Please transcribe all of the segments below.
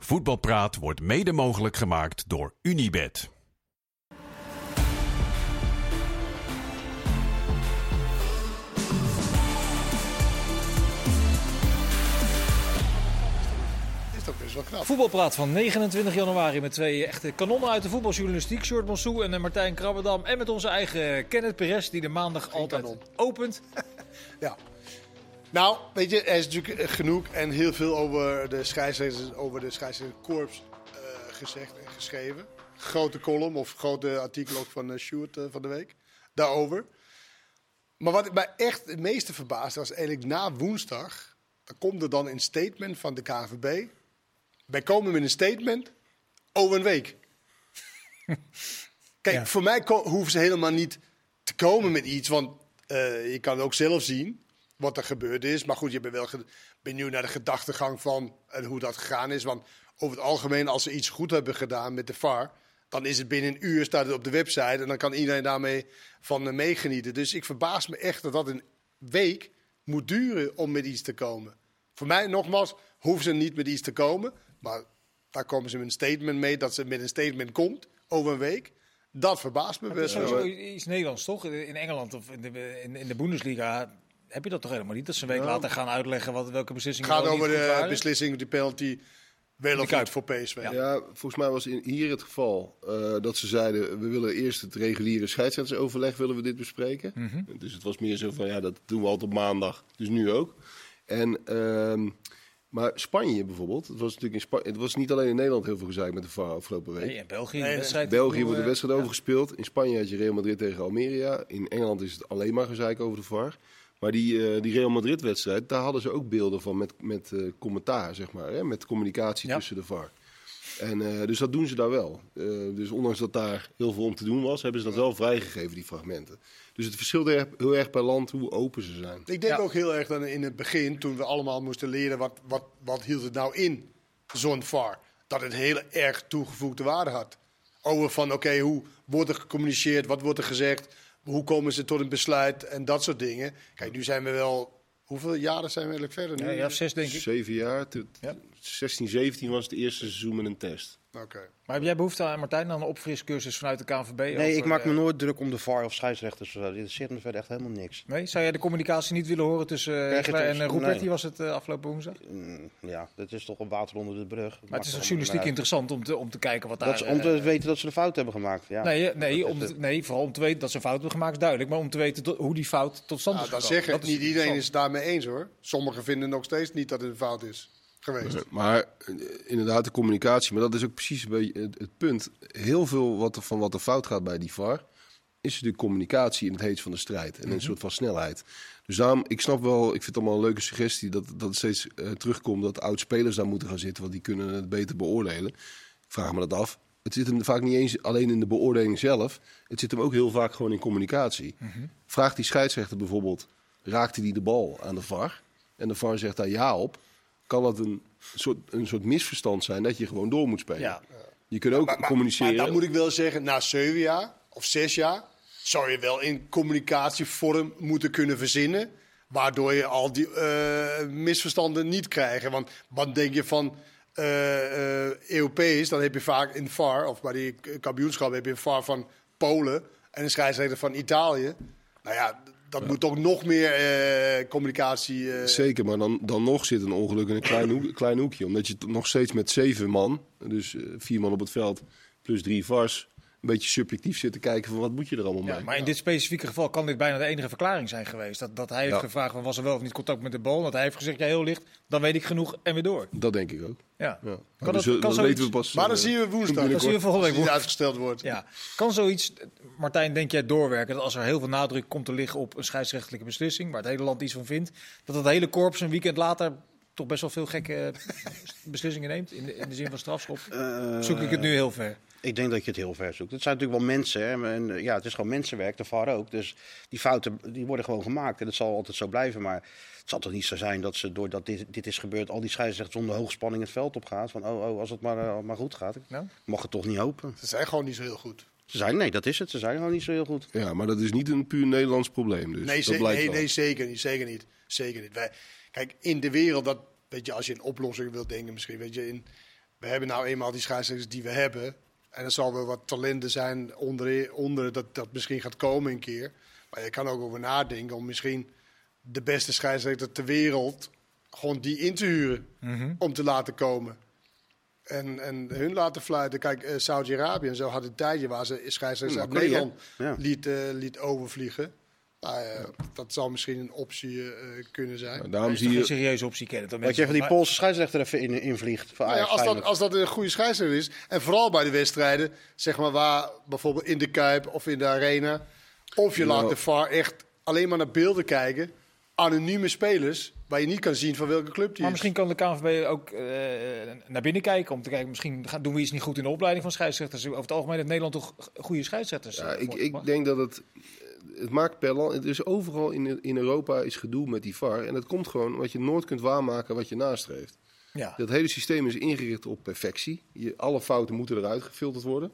Voetbalpraat wordt mede mogelijk gemaakt door Unibed. is toch best wel knap. Voetbalpraat van 29 januari met twee echte kanonnen uit de voetbaljournalistiek. Sjoerd Monsou en eh, Martijn Krabberdam. En met onze eigen Kenneth Perez die de maandag altijd kanon. opent. Ja. Nou, weet je, er is natuurlijk eh, genoeg en heel veel over de scheidsrechters, over de scheidsrechterkorps eh gezegd en geschreven. Grote column of grote artikel ook van uh, Sjoerd van de week daarover. Maar wat mij echt het meeste verbaasde was eigenlijk na woensdag. Dan komt er dan een statement van de KVB. Wij komen met een statement over een week. Kijk, Ja. voor mij hoeven ze helemaal niet te komen met iets. Want je kan ook zelf zien wat er gebeurd is. Maar goed, je bent wel benieuwd naar de gedachtegang van en hoe dat gegaan is. Want over het algemeen, als ze iets goed hebben gedaan met de VAR... dan is het binnen een uur, staat het op de website... en dan kan iedereen daarmee van eh, meegenieten. Dus ik verbaas me echt dat dat een week moet duren om met iets te komen. Voor mij, nogmaals, hoeven ze niet met iets te komen. Maar daar komen ze met een statement mee, dat ze met een statement komt over een week. Dat verbaast me Dat is best wel. sowieso iets Nederlands toch? In Engeland of in de, in, in de Bundesliga heb je dat toch helemaal niet? Dat ze een week Nou. later gaan uitleggen wat, welke beslissingen Het gaat over de waren. beslissing, die penalty, wel of niet voor PSV. Ja. Ja, volgens mij was in, hier het geval eh, dat ze zeiden... we willen eerst het reguliere scheidsrechtersoverleg willen we dit bespreken. Mhm. Dus het was meer zo van, ja, dat doen we altijd op maandag, dus nu ook. En, ehm, maar Spanje bijvoorbeeld, het was, natuurlijk in Spa het was niet alleen in Nederland heel veel gezeik met de VAR afgelopen week. Nee, in België, Nee, de wedstrijd. België wordt de bedoel, wedstrijd eh, overgespeeld. In Spanje had je Real Madrid tegen Almeria. In Engeland is het alleen maar gezeik over de VAR. Maar die, eh, die Real Madrid-wedstrijd, daar hadden ze ook beelden van met, met eh, commentaar, zeg maar. Hè? Met communicatie Ja. tussen de VAR. En, eh, dus dat doen ze daar wel. Eh, dus ondanks dat daar heel veel om te doen was, hebben ze dat wel vrijgegeven, die fragmenten. Dus het verschilt heel erg, heel erg per land hoe open ze zijn. Ik denk Ja. ook heel erg dan in het begin, toen we allemaal moesten leren wat, wat, wat hield het nou in, zo'n VAR. Dat het heel erg toegevoegde waarde had. Over van, oké, hoe wordt er gecommuniceerd, wat wordt er gezegd, hoe komen ze tot een besluit en dat soort dingen. Kijk, nu zijn we wel, hoeveel jaren zijn we eigenlijk verder nu? Ja, ja, zes denk ik. Zeven jaar, tot Ja. 16, 17 was het eerste seizoen met een test. Oké. Maar heb jij behoefte aan, Martijn, aan een opfriscursus vanuit de KNVB? Nee, over, ik maak me eh, nooit druk om de VAR of scheidsrechters. Dit interesseert me verder echt helemaal niks. Nee, zou jij de communicatie niet willen horen tussen uh, en uh, Ruperti nee. was het eh, afgelopen woensdag? Mm, ja, dat is toch een water onder de brug. Maar het is toch journalistiek interessant om te, om te kijken wat daar... Dat ze, om te eh, weten dat ze de fout hebben gemaakt. Ja. Nee, eh, nee, om te- nee, vooral om te weten dat ze een fout hebben gemaakt is duidelijk. Maar om te weten tot- hoe die fout tot stand Nou, is dat gekomen. zeggen, Dat niet iedereen is het daarmee eens hoor. Sommigen vinden nog steeds niet dat het een fout is geweest. Maar eh, inderdaad, de communicatie. Maar dat is ook precies een beetje het, het punt. Heel veel wat er, van wat er fout gaat bij die VAR... is de communicatie in het heet van de strijd. En een soort van snelheid. Dus daarom, ik snap wel... Ik vind het allemaal een leuke suggestie... dat, dat het steeds eh, terugkomt dat oud-spelers daar moeten gaan zitten... want die kunnen het beter beoordelen. Ik vraag me dat af. Het zit hem vaak niet eens alleen in de beoordeling zelf. Het zit hem ook heel vaak gewoon in communicatie. Vraagt die scheidsrechter bijvoorbeeld... raakte hij de bal aan de VAR? En de VAR zegt daar ja op kan dat een soort, een soort misverstand zijn dat je gewoon door moet spelen. Ja. Je kunt ook Maar, maar, communiceren. maar dan moet ik wel zeggen, na zeven jaar of zes jaar zou je wel in communicatievorm moeten kunnen verzinnen. Waardoor je al die eh, misverstanden niet krijgt. Want wat denk je van eh eh, Europees, dan heb je vaak in VAR, of bij die kampioenschap heb je een VAR van Polen en een scheidsrechter van Italië. Nou ja, dat moet toch nog meer eh, communicatie. eh, Zeker, maar dan, dan nog zit een ongeluk in een klein, hoek, klein hoekje. Omdat je nog steeds met zeven man, dus eh, vier man op het veld, plus drie vars, een beetje subjectief zit te kijken van wat moet je er allemaal Ja, mee. maar in dit specifieke geval kan dit bijna de enige verklaring zijn geweest. Dat, dat hij heeft Ja. gevraagd, van, was er wel of niet contact met de bal? Dat hij heeft gezegd, ja heel licht, dan weet ik genoeg en weer door. Dat denk ik ook. Ja. Kan dat, dus, eh, kan dat zoiets, weten we pas. maar dan eh, zien we woensdag. dat zien we volgende Als week. die uitgesteld wordt. Ja. Kan zoiets, Martijn, denk jij doorwerken dat als er heel veel nadruk komt te liggen op een scheidsrechtelijke beslissing, waar het hele land iets van vindt, dat het hele korps een weekend later toch best wel veel gekke beslissingen neemt, in de, in de zin van strafschop? Eh, Zoek ik het nu heel ver? Ik denk dat je het heel ver zoekt. Het zijn natuurlijk wel mensen. Hè? En, eh, ja, het is gewoon mensenwerk, de VAR ook. Dus die fouten die worden gewoon gemaakt. En dat zal altijd zo blijven. Maar het zal toch niet zo zijn dat ze, doordat dit, dit is gebeurd, al die scheidsrechters onder hoogspanning het veld op gaat. Van, oh, oh als het maar, eh, maar goed gaat. Ik Nou? mag het toch niet hopen. Ze zijn gewoon niet zo heel goed. Ze zijn, nee, dat is het. Ze zijn gewoon niet zo heel goed. Ja, maar dat is niet een puur Nederlands probleem. Dus Nee, dat ze- blijkt nee, nee zeker niet. Zeker niet. Zeker niet. Wij, kijk, in de wereld, dat, weet je, als je in oplossingen wilt denken misschien, weet je, in, we hebben nou eenmaal die scheidsrechters die we hebben. En er zal wel wat talenten zijn onder, onder dat dat misschien gaat komen een keer. Maar je kan ook over nadenken om misschien de beste scheidsrechter ter wereld gewoon die in te huren om te laten komen. En, en hun laten fluiten. Kijk, eh, Saudi-Arabië en zo had een tijdje waar ze scheidsrechters uit? Nederland Ja. liet, eh, liet overvliegen. Nou, ja, Dat zal misschien een optie eh, kunnen zijn. Maar daarom zie je... een serieuze optie kennen. Dat Dat je even die Poolse scheidsrechter even in, invliegt. Nou ja, als, dat, als dat een goede scheidsrechter is. En vooral bij de wedstrijden, zeg maar waar bijvoorbeeld in de Kuip of in de Arena. Of je Nou. laat de VAR echt alleen maar naar beelden kijken. Anonieme spelers, waar je niet kan zien van welke club die Maar is. misschien kan de KNVB ook eh, naar binnen kijken om te kijken. Misschien gaan, doen we iets niet goed in de opleiding van scheidsrechters. Over het algemeen heeft Nederland toch goede scheidsrechters. Ja, eh, ik, ik denk dat het. Het maakt per land. Het is overal in, in Europa is gedoe met die VAR. En dat komt gewoon wat je nooit kunt waarmaken wat je nastreeft. ja. Dat hele systeem is ingericht op perfectie. Je, alle fouten moeten eruit gefilterd worden.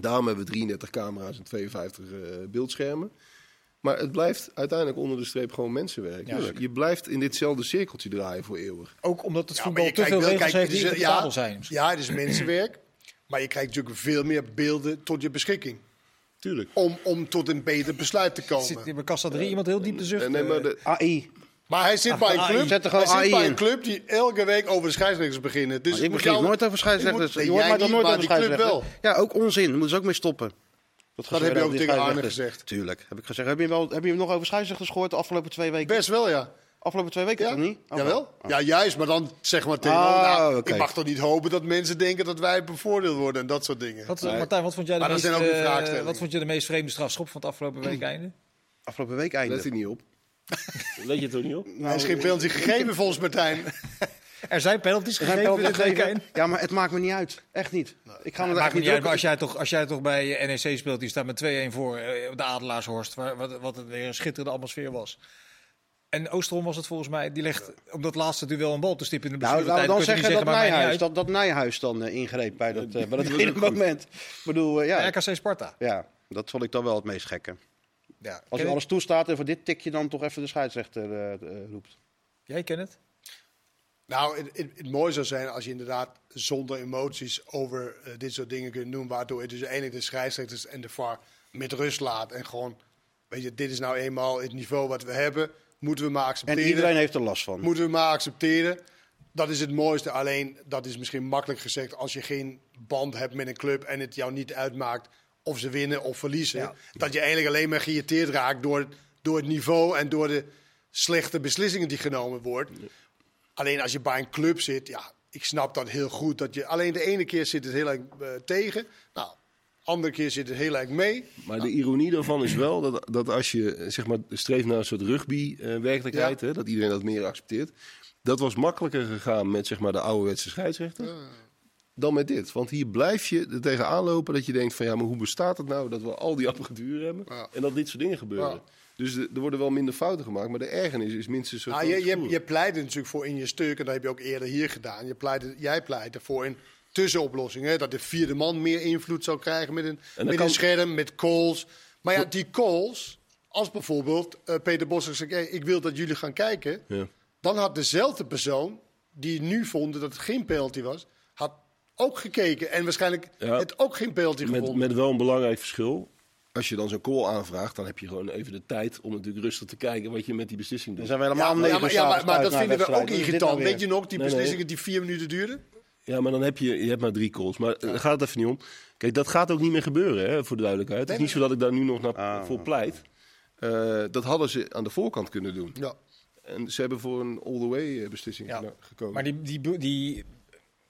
Daarom hebben we 33 camera's en 52 eh, beeldschermen. Maar het blijft uiteindelijk onder de streep gewoon mensenwerk. Ja, dus je blijft in ditzelfde cirkeltje draaien voor eeuwig. Ook omdat het voetbal te krijgt veel wel- regels kijk, heeft die ja, zijn. Ja, het is mensenwerk. maar je krijgt natuurlijk veel meer beelden tot je beschikking. Tuurlijk. Om, om tot een beter besluit te Zit komen. in mijn kassa 3 iemand heel diep te zuchten? Nee, maar de, AI. Maar hij zit bij een club, Zet er hij zit AI bij in. een club die elke week over de scheidsrechters beginnen. Dus ik moet begin nooit over je scheidsrechters. moet- Je hoort mij niet, nooit over die club scheidsrechters? wel. Ja, ook onzin. Daar moeten ze ook mee stoppen. Dat Dat heb je ook tegen Arne gezegd. Tuurlijk, heb ik gezegd. Heb je, wel, heb je nog over scheidsrechters gehoord de afgelopen twee weken? Best wel, ja. Afgelopen twee weken Ja? toch niet? Oh, Jawel. oh. Ja, juist. Maar dan zeg maar tegen Ah, nou. Ik mag toch niet hopen dat mensen denken dat wij bevoordeeld worden en dat soort dingen. Wat, Martijn, wat vond jij de Maar dat meest, zijn ook weer eh, wat vond je de meest vreemde strafschop van het afgelopen week einde? Afgelopen week let einde. er niet op. Let je toch niet op? Hij is geen penalty gegeven volgens Martijn. Er zijn penalties zijn gegeven in penalties gegeven. Ja, maar het maakt me niet uit. Echt niet. Ik ga me daar Maakt niet uit, maar als jij toch, als jij toch bij NEC speelt, die staat met 2-1 voor eh, de Adelaarshorst, wat, wat weer een schitterende atmosfeer was. En Oosterom was het volgens mij, die legt op dat laatste duel een bal te stippen in de Nou, we dan kun je zeggen dat, Nijhuis, dat, dat Nijhuis dan eh, ingreep bij dat, bij dat hele moment. Ik bedoel, eh, ja, RKC Sparta. ja, dat vond ik dan wel het meest gekke. Ja. Als je alles toestaat en voor dit tikje dan toch even de scheidsrechter roept. Jij kent het? Nou, het, het, het mooie zou zijn als je inderdaad zonder emoties over dit soort dingen kunt doen. Waardoor je dus eindelijk de scheidsrechters en de VAR met rust laat. En gewoon, weet je, dit is nou eenmaal het niveau wat we hebben. Moeten we maar En accepteren. iedereen heeft er last van. Moeten we maar accepteren. Dat is het mooiste. Alleen, dat is misschien makkelijk gezegd als je geen band hebt met een club en het jou niet uitmaakt of ze winnen of verliezen. Ja. Dat je eigenlijk alleen maar geïrriteerd raakt door, door het niveau en door de slechte beslissingen die genomen worden. Alleen als je bij een club zit, ja, ik snap dat heel goed. Dat je, alleen de ene keer zit het heel erg eh, tegen. Nou, andere keer zit het heel erg mee. Maar de ironie daarvan is wel dat, dat als je eh, zeg maar, streeft naar een soort rugby-werkelijkheid, hè, dat iedereen dat meer accepteert. Dat was makkelijker gegaan met zeg maar, de ouderwetse scheidsrechter dan met dit. Want hier blijf je er tegenaan lopen dat je denkt van ja, maar hoe bestaat het nou dat we al die apparatuur hebben Ja. en dat dit soort dingen gebeuren. Ja. Dus de- er worden wel minder fouten gemaakt, maar de ergernis is minstens zo groot je, je, je pleit er natuurlijk voor in je stuk, en dat heb je ook eerder hier gedaan. Je pleit, jij pleit ervoor in tussenoplossingen, dat de vierde man meer invloed zou krijgen met een, met kan- een scherm, met calls. Maar ja, die calls, als bijvoorbeeld eh, Peter Bos zegt, hey, ik wil dat jullie gaan kijken, Ja. dan had dezelfde persoon die nu vond dat het geen penalty was, had ook gekeken en waarschijnlijk Ja. het ook geen penalty Met, gevonden. met wel een belangrijk verschil. Als je dan zo'n call aanvraagt, dan heb je gewoon even de tijd om natuurlijk rustig te kijken wat je met die beslissing Dan doet. zijn we ja, helemaal maar, ja, maar, ja, maar, dat vinden we ook irritant. Weet je nog, die Nee, nee. beslissingen die vier minuten duurden? Ja, maar dan heb je, je hebt maar drie calls. Maar daar gaat het even niet om. Kijk, dat gaat ook niet meer gebeuren, hè, voor de duidelijkheid. Het is niet zo dat ik daar nu nog naar, Ah. voor pleit. Eh, dat hadden ze aan de voorkant kunnen doen. Ja. En ze hebben voor een all-the-way eh, beslissing Ja. gekozen. Maar die, die, die,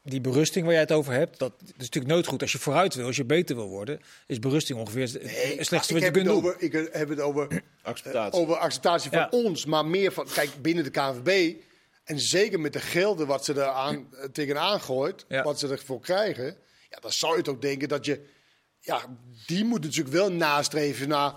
die berusting waar jij het over hebt, dat is natuurlijk nooit goed. Als je vooruit wil, als je beter wil worden, is berusting ongeveer het het slechtste ik wat je heb kunt het doen. over, ik heb het over Acceptatie. over acceptatie van Ja. ons, maar meer van, kijk, binnen de KNVB. En zeker met de gelden wat ze er aan, eh, tegenaan gooit, Ja. wat ze ervoor krijgen. Ja, dan zou je toch denken dat je, ja, die moet natuurlijk wel nastreven naar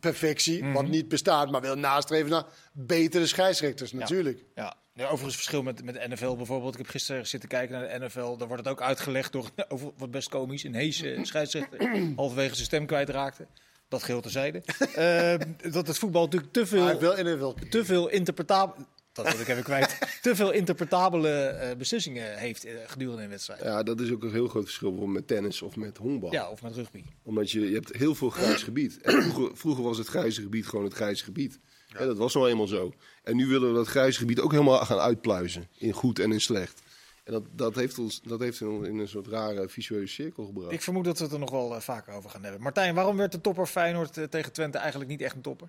perfectie, Mhm. wat niet bestaat, maar wel nastreven naar betere scheidsrechters natuurlijk. Ja. Ja, overigens verschil met, met de NFL bijvoorbeeld. Ik heb gisteren zitten kijken naar de NFL. Daar wordt het ook uitgelegd door, over, wat best komisch, een heese scheidsrechter. halverwege zijn stem kwijtraakte. Dat geheel terzijde. Eh, dat het voetbal natuurlijk te veel, wel te veel interpretabel... dat wil ik even kwijt, te veel interpretabele eh, beslissingen heeft eh, gedurende een wedstrijd. Ja. Ja, dat is ook een heel groot verschil met tennis of met honkbal. of met rugby. Omdat je, je hebt heel veel grijs gebied. En vroeger, vroeger was het grijze gebied gewoon het grijze gebied. Ja. dat was nou eenmaal zo. En nu willen we dat grijze gebied ook helemaal gaan uitpluizen. In goed en in slecht. En dat, dat heeft ons dat heeft ons in een soort rare visuele cirkel gebracht. Ik vermoed dat we het er nog wel eh, vaker over gaan hebben. Martijn, waarom werd de topper Feyenoord tegen Twente eigenlijk niet echt een topper?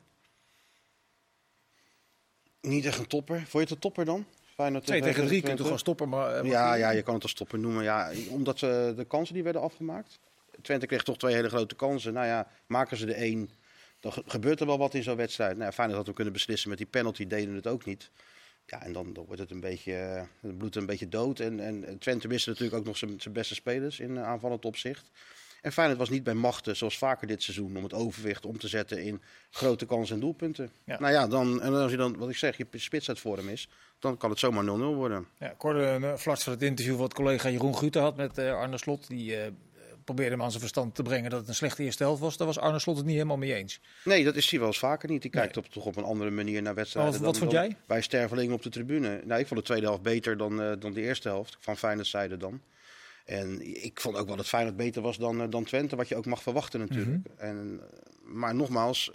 Niet echt een topper. Vond je het een topper dan? Feyenoord 2 tegen 3 kun je Twente? toch gewoon stoppen. Maar, eh, Ja, ja, je kan het als topper noemen. Ja, omdat eh, de kansen die werden afgemaakt. Twente kreeg toch twee hele grote kansen. Nou ja, maken ze er één, dan ge- gebeurt er wel wat in zo'n wedstrijd. Nou, ja, Feyenoord had we kunnen beslissen met die penalty, deden het ook niet. Ja, en dan, dan wordt het een beetje, eh, het bloedt een beetje dood. En, en en Twente miste natuurlijk ook nog zijn zijn beste spelers in aanvallend opzicht. En Feyenoord was niet bij machten, zoals vaker dit seizoen, om het overwicht om te zetten in grote kansen en doelpunten. Ja. Nou ja, dan, en als je dan, wat ik zeg, je spits uit voor hem is, dan kan het zomaar 0-0 worden. Ja, ik hoorde een vlak van het interview wat collega Jeroen Guter had met eh, Arne Slot. Die eh, probeerde hem aan zijn verstand te brengen dat het een slechte eerste helft was. Daar was Arne Slot het niet helemaal mee eens. Nee, dat is hij wel eens vaker niet. Die kijkt op, toch op een andere manier naar wedstrijden. Wat- vond jij? Bij stervelingen op de tribune. Nou, ik vond de tweede helft beter dan, eh, dan de eerste helft. Van Feyenoord zijde dan. En ik vond ook wel dat Feyenoord beter was dan, eh, dan Twente. Wat je ook mag verwachten natuurlijk. Mhm. en, eh, maar nogmaals,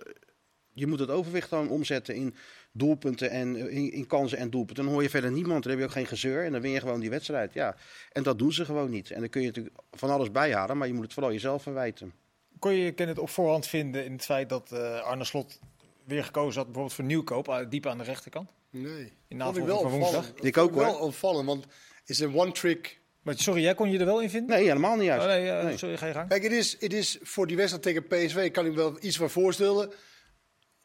je moet het overwicht dan omzetten in doelpunten en eh, in, in kansen en doelpunten. Dan hoor je verder niemand. Dan heb je ook geen gezeur. En dan win je gewoon die wedstrijd. Ja. En dat doen ze gewoon niet. En dan kun je natuurlijk van alles bijhalen. Maar je moet het vooral jezelf verwijten. Kon je Ken het op voorhand vinden in het feit dat eh, Arne Slot weer gekozen had bijvoorbeeld voor Nieuwkoop, diep aan de rechterkant? Nee. In Vond ik navolging wel van woensdag. Ik ook, wel hoor. opvallend, want het is een one-trick Maar sorry, jij kon je er wel in vinden? Nee, helemaal niet juist. Oh, nee, eh, Nee. sorry, ga je gang. Kijk, het is, het is voor die wedstrijd tegen PSV, kan ik me wel iets van voorstellen.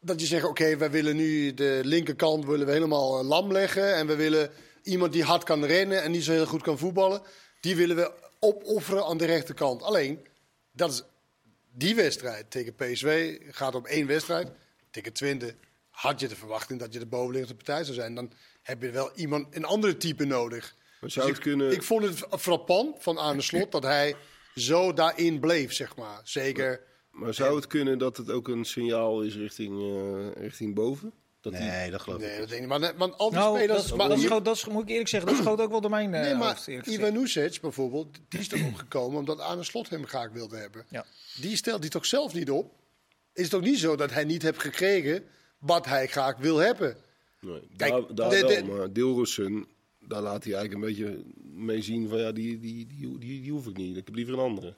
Dat je zegt, oké, wij willen nu de linkerkant willen we helemaal eh, lam leggen. En we willen iemand die hard kan rennen en niet zo heel goed kan voetballen. Die willen we opofferen aan de rechterkant. Alleen, dat is die wedstrijd tegen PSV gaat om één wedstrijd. Tegen Twente had je de verwachting dat je de bovenliggende partij zou zijn. Dan heb je wel iemand, een andere type nodig. Zou Dus het ik, kunnen- ik vond het frappant van Arne Slot dat hij zo daarin bleef, zeg maar. Zeker. Maar zou het kunnen dat het ook een signaal is richting, eh, richting boven? Dat die- Nee, dat geloof ik Nee, niet. dat denk ik. Maar, want al die Nou, spelers... dat, maar dat, schoot, dat is- moet ik eerlijk zeggen, dat schoot ook wel door mijn eh, nee, maar bijvoorbeeld, die is toch opgekomen omdat Arne Slot hem graag wilde hebben. Ja. Die stelt die toch zelf niet op? Is het ook niet zo dat hij niet heeft gekregen wat hij graag wil hebben? Nee, Kijk, daar, daar de- wel, maar Dilrosun, daar laat hij eigenlijk een beetje mee zien van ja, die, die, die, die, hoef ik niet. Ik heb liever een andere.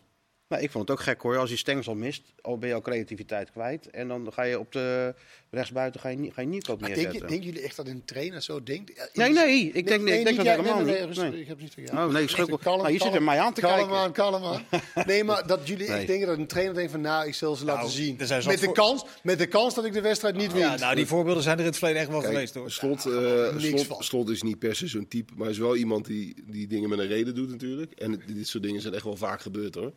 Nou, ik vond het ook gek hoor. Als je Stengs al mist, al ben je al creativiteit kwijt. En dan ga je op de rechtsbuiten ga je, niet- ga je niet op Maar denk, je- neerzetten. denken jullie echt dat een trainer zo denkt? Nee, nee, ik denk, nee, ik denk dat jij. helemaal nee, niet. Nee. Ik heb niet Oh, nee, ik schrik wel. Kalm, Nou, je zit kalm. er mij aan te kalm kijken. aan, kalm aan. Nee, maar dat jullie Nee. echt denken dat een trainer denkt van... nou, ik zal ze laten Nou, zien. er Met de, voor- kans, met de kans dat ik de wedstrijd niet win. Ja, nou, die voorbeelden zijn er in het verleden echt wel Kijk, geweest hoor. Slot, eh, slot, slot is niet per se zo'n type, maar is wel iemand die, die dingen met een reden doet natuurlijk. En dit soort dingen zijn echt wel vaak gebeurd hoor.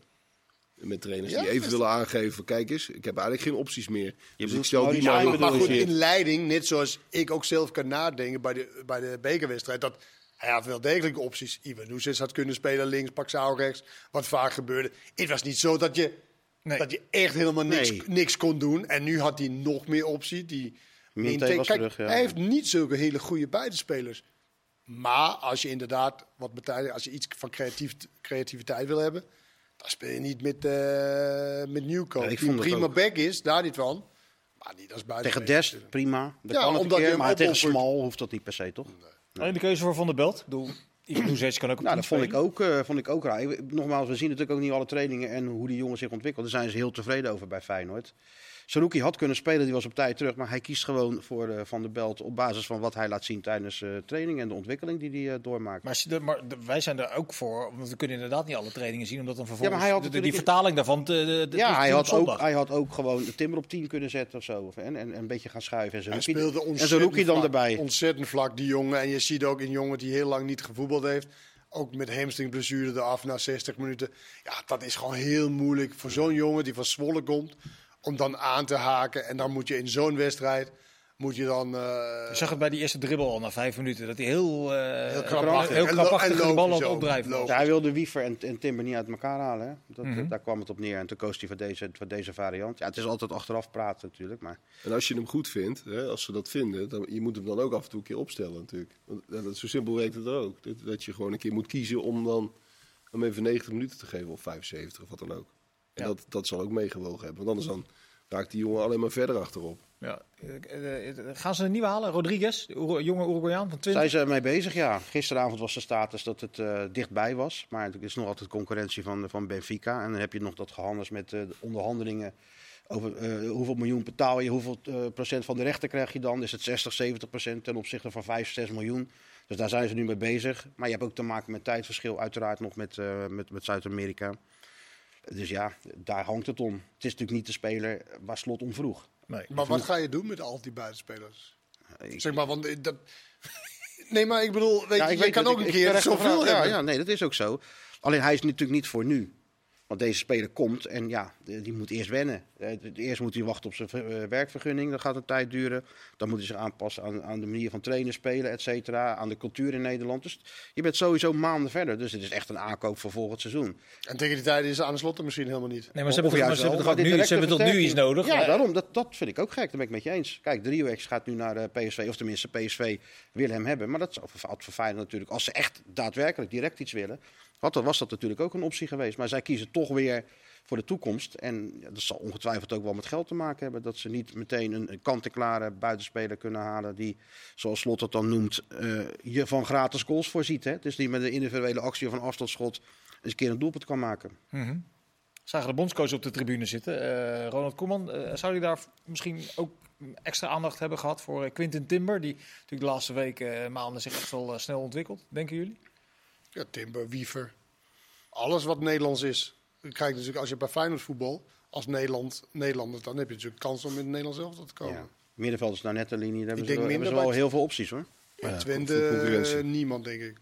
Met trainers Ja, die even willen aangeven, kijk eens, ik heb eigenlijk geen opties meer. dus moet ik stel die maar goed, je? in leiding, net zoals ik ook zelf kan nadenken bij de, bij de bekerwedstrijd... dat hij had wel degelijk opties. Ivan had kunnen spelen links, Paxao rechts, wat vaak gebeurde. Het was niet zo dat je, Nee. dat je echt helemaal niks, Nee. niks kon doen. En nu had hij nog meer optie. Die, Kijk, terug, ja. Hij heeft niet zulke hele goede buitenspelers. Maar als je inderdaad, wat betekent, als je iets van creatief, creativiteit wil hebben... dan speel je niet met, eh met Nieuwkoop. Ja, ik die een prima ook. back is, daar niet van. Maar niet als buiten. Tegen Dest, prima. Dat Ja, kan het een omdat je keer, maar tegen opoffert. Smal hoeft dat niet per se, toch? Alleen de keuze voor Van der Belt. Ik bedoel, Ivan Nuzic kan ook op Nou, dat vond ik, ook, eh, vond ik ook raar. Nogmaals, we zien natuurlijk ook niet alle trainingen en hoe die jongen zich ontwikkelt. Daar zijn ze heel tevreden over bij Feyenoord. Saruki had kunnen spelen, die was op tijd terug. Maar hij kiest gewoon voor eh, Van der Belt op basis van wat hij laat zien tijdens eh training en de ontwikkeling die hij eh, doormaakt. Maar, als je de- maar de- wij zijn er ook voor, want we kunnen inderdaad niet alle trainingen zien, omdat dan vervolgens maar hij had de- de- die vertaling daarvan. De, de- ja, de- hij had, ook, hij had ook gewoon de timber op 10 kunnen zetten of zo. Of, en, en, en een beetje gaan schuiven. En Hij Saruki, speelde en ontzettend Saruki dan vlak, erbij. Ontzettend vlak, die jongen. En je ziet ook een jongen die heel lang niet gevoetbald heeft. Ook met hamstringblessure eraf na 60 minuten. Ja, dat is gewoon heel moeilijk voor zo'n jongen die van Zwolle komt. Om dan aan te haken. En dan moet je in zo'n wedstrijd, moet je dan... eh, Je zag het bij die eerste dribbel al na vijf minuten. Dat hij heel, eh Heel en de bal aan. Ja, hij wilde Wiever en, en Timber niet uit elkaar halen. Hè? Dat, Mhm. Daar kwam het op neer. En toen koos hij voor deze, voor deze variant. Ja, het is altijd achteraf praten natuurlijk. Maar En als je hem goed vindt, hè, als ze dat vinden, dan je moet hem dan ook af en toe een keer opstellen natuurlijk. Want ja, dat, zo simpel werkt het ook. Dat, dat je gewoon een keer moet kiezen om dan hem even 90 minuten te geven of 75 of wat dan ook. En Ja. dat, dat zal ook meegewogen hebben. Want anders dan raakt die jongen alleen maar verder achterop. Ja. Gaan ze een nieuwe halen? Rodriguez, de jonge Uruguayaan van 20? zijn ze mee bezig? Ja. Gisteravond was de status dat het eh, dichtbij was. Maar het is nog altijd concurrentie van, van Benfica. En dan heb je nog dat gehandels met eh, de onderhandelingen. Over eh, hoeveel miljoen betaal je, hoeveel eh, procent van de rechten krijg je dan? Is het 60, 70 procent ten opzichte van 5, 6 miljoen? Dus daar zijn ze nu mee bezig. Maar je hebt ook te maken met tijdverschil, uiteraard nog met, eh, met, met Zuid-Amerika. Dus ja, daar hangt het om. Het is natuurlijk niet de speler waar slot om vroeg. Nee. Maar wat ga je doen met al die buitenspelers? Ik- Zeg maar, want eh, dat... Nee, maar ik bedoel, weet Ja, je, ik je weet kan ook ik- een keer zoveel ja, hebben. ja, nee, dat is ook zo. Alleen hij is natuurlijk niet voor nu. Want deze speler komt en ja, die moet eerst wennen. Eh, Eerst moet hij wachten op zijn eh, werkvergunning, dat gaat een tijd duren. Dan moet hij zich aanpassen aan, aan de manier van trainen, spelen, et cetera. Aan de cultuur in Nederland. Dus je bent sowieso maanden verder. Dus het is echt een aankoop voor volgend seizoen. En tegen die tijd is ze aan de slot misschien helemaal niet. Nee, maar ze hebben, toch, ze hebben nu, dit ze hebben tot nu iets nodig? Ja, Eh, daarom. Dat, dat vind ik ook gek. Daar ben ik met je eens. Kijk, Driewex gaat nu naar de PSV. Of tenminste, PSV wil hem hebben. Maar dat zou voor, voor Feyenoord natuurlijk... Als ze echt daadwerkelijk direct iets willen... Had, was dat natuurlijk ook een optie geweest. Maar zij kiezen toch weer voor de toekomst. En dat zal ongetwijfeld ook wel met geld te maken hebben. Dat ze niet meteen een, kant-en-klare buitenspeler kunnen halen... die, zoals Slot het dan noemt, eh, je van gratis goals voorziet. Hè? Dus die met een individuele actie of een afstandsschot... eens een keer een doelpunt kan maken. Mhm. Zagen de bondscoach op de tribune zitten. Eh, Ronald Koeman, eh, zou hij daar misschien ook extra aandacht hebben gehad voor Quinten Timber? Die natuurlijk de laatste weken, maanden zich echt wel snel ontwikkelt. Denken jullie? Ja, Timber, Wiever. Alles wat Nederlands is. Kijk, natuurlijk, als je bij Feyenoord voetbal, als Nederland, Nederlander, dan heb je natuurlijk kans om in het Nederlands elftal te komen. Ja. Middenveld is nou net de linie. Daar hebben ze, wel- hebben ze minder wel bij- heel veel opties hoor. Bij Ja, Twente, eh, niemand, denk ik.